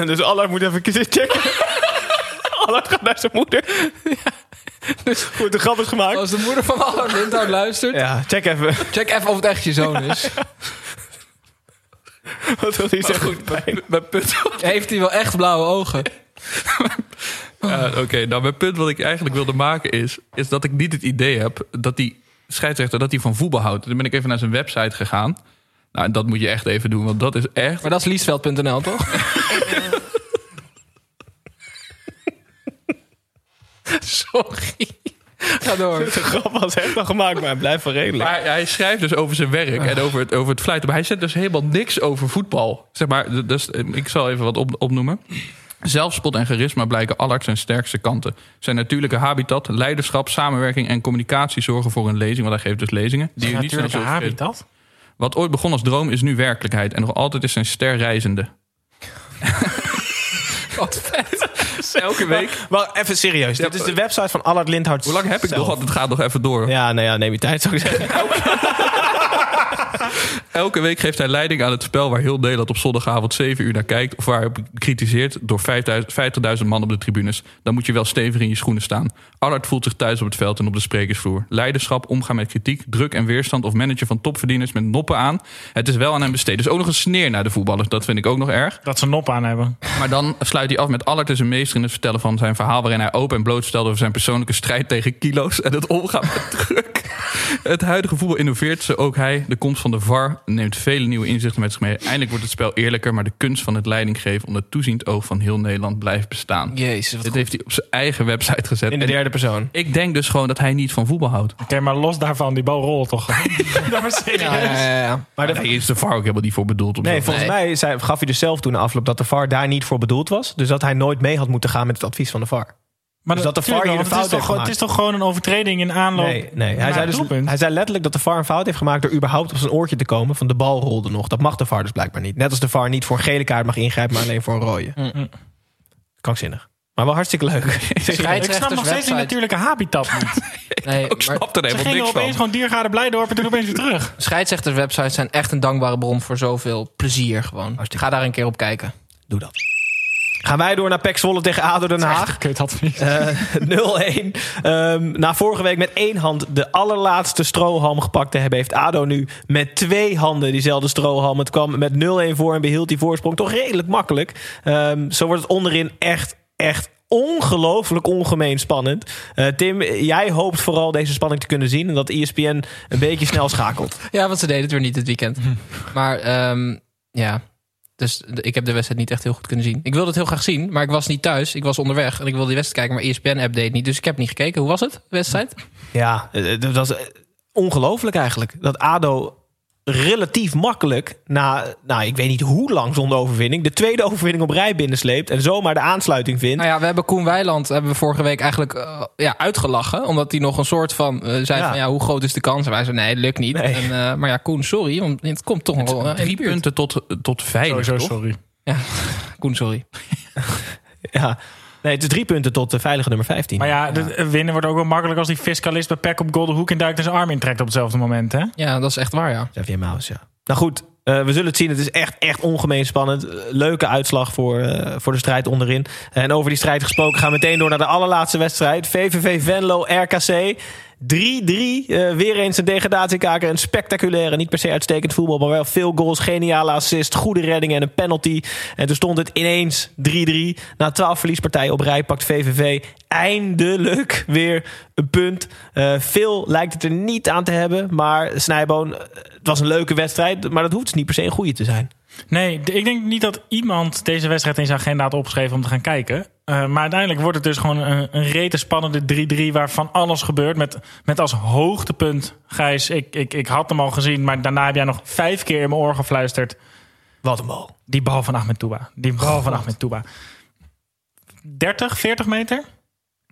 dus Allard moet even checken. Allard gaat naar zijn moeder. Dus goed, de grap is gemaakt. Als de moeder van Allard Lindhout luistert, Ja, check even. check even of het echt je zoon is. *laughs* Wat wil hij zeggen? Mijn punt, Heeft hij wel echt blauwe ogen? Oké, nou mijn punt wat ik eigenlijk wilde maken is... is dat ik niet het idee heb dat die scheidsrechter dat hij van voetbal houdt. Toen ben ik even naar zijn website gegaan. Nou, dat moet je echt even doen, want dat is echt... Maar dat is liesveld.nl, toch? *laughs* Sorry. Ga door. De grap was echt nog gemaakt, maar hij blijft wel redelijk. Maar hij schrijft dus over zijn werk en over het, over het fluiten. Maar hij zegt dus helemaal niks over voetbal. Zeg maar, dus, eh, ik zal even wat op, opnoemen. Zelfspot en charisma blijken Allard zijn sterkste kanten. Zijn natuurlijke habitat, leiderschap, samenwerking en communicatie zorgen voor een lezing. Want hij geeft dus lezingen. Die Natuurlijke habitat. Wat ooit begon als droom is nu werkelijkheid. En nog altijd is zijn ster reizende. *laughs* Wat vet. *laughs* Elke week. Maar even serieus. Dit is de website van Allard Lindhout Hoe lang heb ik zelf. nog? Want het gaat nog even door. Ja, nou ja, neem je tijd zou ik zeggen. *laughs* *laughs* Elke week geeft hij leiding aan het spel waar heel Nederland op zondagavond 7 uur naar kijkt. Of waar hij bekritiseerd door 5000 50.000 man op de tribunes. Dan moet je wel stevig in je schoenen staan. Allard voelt zich thuis op het veld en op de sprekersvloer. Leiderschap, omgaan met kritiek, druk en weerstand of manager van topverdieners met noppen aan. Het is wel aan hem besteed. Dus ook nog een sneer naar de voetballers. Dat vind ik ook nog erg. Dat ze een nop aan hebben. Maar dan sluit hij af met Allard is een meester in het vertellen van zijn verhaal... waarin hij open en bloot stelde over zijn persoonlijke strijd tegen kilo's... en het omgaan met druk. Het huidige voetbal innoveert, zo ook hij. De komst van de VAR neemt vele nieuwe inzichten met zich mee. Eindelijk wordt het spel eerlijker... maar de kunst van het leidinggeven onder toeziend oog van heel Nederland blijft bestaan. Jezus, wat Dit goed. heeft hij op zijn eigen website gezet. In de derde persoon. ik denk dus gewoon dat hij niet van voetbal houdt. Oké, maar los daarvan, die bal rolt toch? *laughs* dat was serieus. Ja, ja, ja. Maar de, Daar is de VAR ook helemaal niet voor bedoeld. Om nee, zo- volgens mij zei, gaf hij dus zelf toen de afloop dat de VAR daar niet voor bedoeld was. Dus dat hij nooit mee had moeten gaan met het advies van de VAR. Maar Dus dat de VAR hier een want het, fout is toch, het is toch gewoon een overtreding in aanloop? Nee, nee. Hij, naar zei het dus, hij zei letterlijk dat de VAR een fout heeft gemaakt door überhaupt op zijn oortje te komen van de bal rolde nog. Dat mag de VAR dus blijkbaar niet. Net als de VAR niet voor een gele kaart mag ingrijpen, maar alleen voor een rode. Mm. Krankzinnig. Maar wel hartstikke leuk. ik snap nog steeds die natuurlijke habitat niet. *laughs* Nee, *laughs* Ik maar snap er Ze helemaal gingen niks opeens van. gewoon Diergaarde Blijdorp en toen opeens weer terug. *laughs* scheidsrechterswebsites zijn echt een dankbare bron voor zoveel plezier gewoon. Hartstikke Ga daar een keer op kijken. Doe dat. Gaan wij door naar Pek Zwolle tegen ADO Den Haag. Kut advies. Eh, *laughs* 0-1. Ehm, na vorige week met één hand de allerlaatste strohalm gepakt te hebben... heeft ADO nu met twee handen diezelfde strohalm. Het kwam met 0-1 voor en behield die voorsprong toch redelijk makkelijk. Ehm, zo wordt het onderin echt, echt ongelooflijk ongemeen spannend. Eh, Tim, jij hoopt vooral deze spanning te kunnen zien... en dat ESPN een beetje snel schakelt. Ja, want ze deden het weer niet dit weekend. Maar ehm, ja, Dus ik heb de wedstrijd niet echt heel goed kunnen zien. Ik wilde het heel graag zien, maar ik was niet thuis. Ik was onderweg en ik wilde die wedstrijd kijken, maar ESPN-app deed niet. Dus ik heb niet gekeken. Hoe was het, wedstrijd? Ja, eh, dat was eh, ongelooflijk eigenlijk. Dat ADO relatief makkelijk na, nou, ik weet niet hoe lang zonder overwinning... de tweede *laughs* overwinning op rij binnensleept... en zomaar de aansluiting vindt. Nou ja, we hebben Koen Weiland hebben we vorige week eigenlijk eh, ja, uitgelachen. Omdat hij nog een soort van eh, zei Ja. van ja, hoe groot is de kans? En wij zeiden nee, lukt niet. Nee. En, eh, maar ja, Koen, sorry, want het komt toch nog Drie punten tot, tot veilig, Sowieso sorry. *laughs* Koen, sorry. Ja. Nee, het is drie punten tot de veilige nummer 15. Maar ja, de, winnen wordt ook wel makkelijk als die fiscalist bij Peck op Golden Hoek in duikt en zijn arm intrekt op hetzelfde moment. Hè? Ja, dat is echt waar, ja. Xavier Maus, ja. Nou goed, eh, we zullen het zien. Het is echt, echt ongemeen spannend. Eh, Leuke uitslag voor, eh, voor de strijd onderin. En over die strijd gesproken gaan we meteen door naar de allerlaatste wedstrijd. VVV Venlo RKC. 3-3. Eh, weer eens een degradatiekaker. Een spectaculaire, niet per se uitstekend voetbal... maar wel veel goals, geniale assist, goede reddingen en een penalty. En toen stond het ineens 3-3. Na 12 verliespartijen op rij pakt VVV eindelijk weer een punt. Eh, veel lijkt het er niet aan te hebben. Maar Snijboon, eh, het was een leuke wedstrijd... maar dat hoeft dus niet per se een goede te zijn. Nee, ik denk niet dat iemand deze wedstrijd in zijn agenda had opgeschreven om te gaan kijken. Eh, maar uiteindelijk wordt het dus gewoon een, een rete spannende 3-3 waarvan alles gebeurt. Met, met als hoogtepunt, Gijs, ik, ik, ik had hem al gezien, maar daarna heb jij nog vijf keer in mijn oor gefluisterd. Wat een bal. Die bal van Ahmed Touba. Die bal van Ahmed Touba. 30, 40 meter?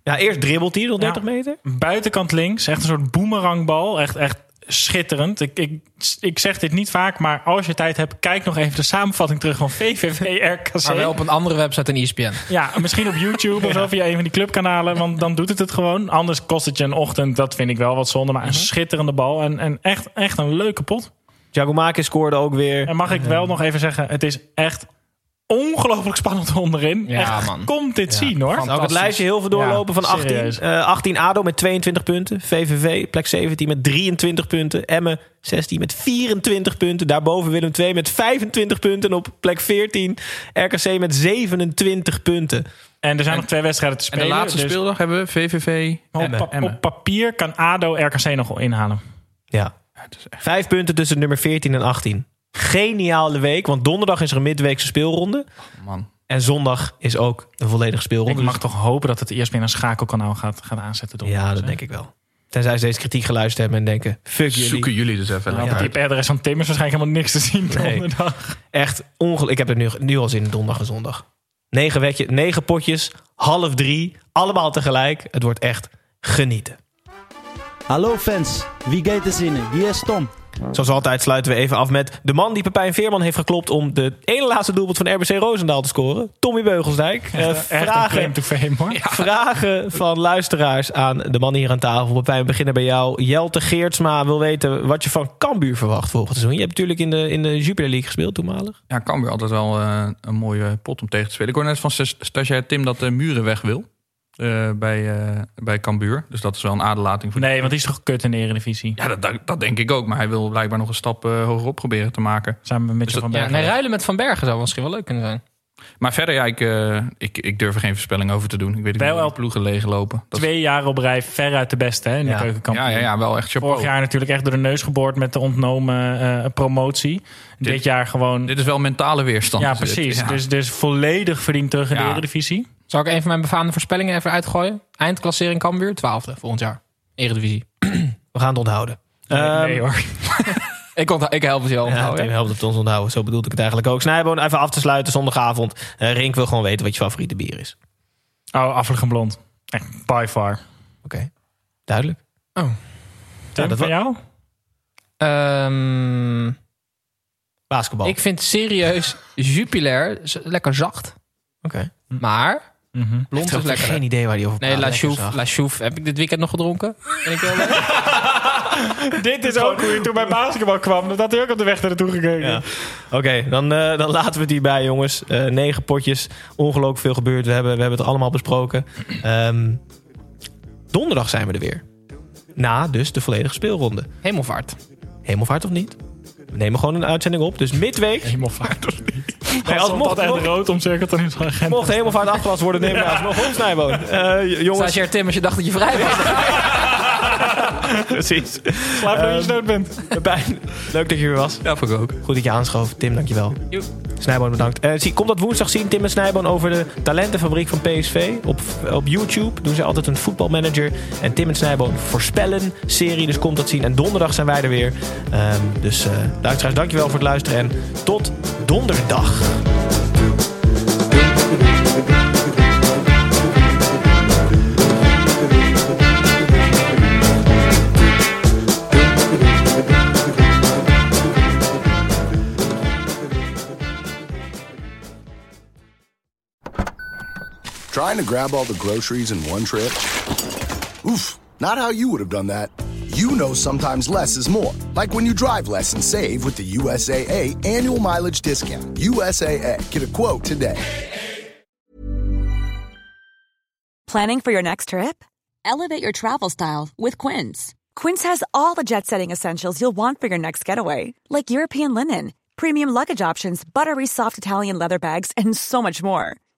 Ja, eerst dribbelt hij nog Ja. 30 meter. Buitenkant links. Echt een soort boemerangbal. Echt, echt schitterend. Ik, ik, ik zeg dit niet vaak, maar als je tijd hebt... kijk nog even de samenvatting terug van VVV RKC. Maar wel op een andere website dan ESPN. Ja, misschien op YouTube of zo via een van die clubkanalen. Want dan doet het het gewoon. Anders kost het je een ochtend. Dat vind ik wel wat zonde. Maar een schitterende bal. En, en echt, echt een leuke pot. Giacomakis scoorde ook weer. En mag ik wel nog even zeggen. Het is echt ongelooflijk spannend *laughs* onderin. Ja, echt, man. komt dit zien hoor. Zou ik het lijstje heel veel doorlopen Ja, van 18? serieus. Eh 18 ADO met 22 punten. VVV plek 17 met 23 punten. Emmen 16 met 24 punten. Daarboven Willem 2 met 25 punten. En op plek 14 RKC met 27 punten. En er zijn nog twee wedstrijden te En spelen. de laatste dus speeldag hebben we VVV op, pa- op papier kan ADO RKC nog wel inhalen. Ja. Vijf punten tussen nummer 14 en 18. Geniale week, want donderdag is er een midweekse speelronde. Man. En zondag is ook een volledige speelronde. Ik mag toch hopen dat het ESPN een schakelkanaal gaat, gaat aanzetten. Ja, dat denk ik wel. Tenzij ze deze kritiek geluisterd hebben en denken... Fuck jullie. Zoeken jullie dus even. Nou, op IP-adres van Tim is waarschijnlijk helemaal niks te zien Nee. donderdag. Echt ongelooflijk. Ik heb het nu, nu al zin in donderdag en zondag. Negen, wetje, negen potjes, half drie, allemaal tegelijk. Het wordt echt genieten. Hallo fans, wie gaat er zinnen? Hier is Tom. Zoals altijd sluiten we even af met de man die Pepijn Veerman heeft geklopt... om de ene laatste doelpunt van RBC Roosendaal te scoren. Tommy Beugelsdijk. Eh, Echt een vragen, claim to fame hoor. vragen van luisteraars aan de man hier aan tafel. Pepijn, we beginnen bij jou. Jelte Geertsma wil weten wat je van Cambuur verwacht volgend seizoen. Je hebt natuurlijk in de, in de Jupiler League gespeeld toenmalig. Ja, Cambuur altijd wel eh, een mooie pot om tegen te spelen. Ik hoor net van sta- stagiair Tim dat de Muren weg wil. Eh, bij, eh bij Cambuur. Dus dat is wel een aderlating voor Nee, want die is toch kut in de Eredivisie. Ja, dat, dat, dat denk ik ook. Maar hij wil blijkbaar nog een stap eh, hogerop proberen te maken. Samen met Dus van dat- Ja, Bergen. nee, ruilen met Van Bergen zou misschien wel leuk kunnen zijn. Maar verder, ja, ik, ik, ik durf er geen voorspelling over te doen. Ik weet niet Wel de ploegen leeglopen. Dat Twee jaar op rij veruit de beste hè, in de Ja. keukenkampioen. ja, ja, ja, wel echt chapeau. Vorig jaar natuurlijk echt door de neus geboord met de ontnomen promotie. Dit, Dit- jaar gewoon... Dit is wel mentale weerstand. ja, precies. Ja. Dus, dus volledig verdiend terug in de. Eredivisie. Zal ik een van mijn befaamde voorspellingen even uitgooien? Eindklassering Cambuur, twaalfde volgend jaar. Eredivisie. We gaan het onthouden. Nee, Ehm, nee hoor. *laughs* Ik, onthoud, ik help het je al Ja, onthouden. Tim helpt het ons onthouden. Zo bedoelde ik het eigenlijk ook. Snijboon, even af te sluiten zondagavond. Eh, Rink wil gewoon weten wat je favoriete bier is. Oh, Affelig en Blond. Echt, by far. Oké, duidelijk. Oh. Tim, dat van jou? Ehm, Basketbal. ik vind serieus Jupiler lekker zacht. Oké. Maar Mhm. blond Ik is lekker. geen idee waar die over Nee, praat. La Lekker Chouf. La Chouf heb ik dit weekend nog gedronken. Ik heel. *laughs* Dit is ook hoe je toen bij basketbal kwam. Dat had hij ook op de weg naartoe gekeken. Ja. Oké, dan, eh, dan laten we het hierbij, jongens. Eh, negen potjes. Ongelooflijk veel gebeurd. We hebben, we hebben het allemaal besproken. Ehm, donderdag zijn we er weer. Na dus de volledige speelronde. Hemelvaart. Hemelvaart of niet? We nemen gewoon een uitzending op. Dus midweek. Hemelvaart of *laughs* niet. Nee, als mocht, echt rood omcirkeld, dan is het mocht hemelvaart afgelast worden, nemen we alsnog op, Snijboon. Eh, jongens, Stagiair Tim, als je dacht dat je vrij was. *laughs* *laughs* Precies. Slaap dat je Ehm, dood bent. Pepijn, leuk dat je er was. Ja, vond ik ook. Goed dat je aanschoof. Tim, dankjewel. Snijboon, bedankt. Eh, zie, kom dat woensdag zien, Tim en Snijboon, over de talentenfabriek van PSV. Op, op YouTube doen ze altijd een voetbalmanager. En Tim en Snijboon voorspellen serie, dus komt dat zien. En donderdag zijn wij er weer. Ehm, dus eh luisteraars, dankjewel voor het luisteren. En tot donderdag. Trying to grab all the groceries in one trip? Oof, not how you would have done that. You know sometimes less is more. Like when you drive less and save with the USAA annual mileage discount. USAA, get a quote today. Planning for your next trip? Elevate your travel style with Quince. Quince has all the jet setting essentials you'll want for your next getaway, like European linen, premium luggage options, buttery soft Italian leather bags, and so much more.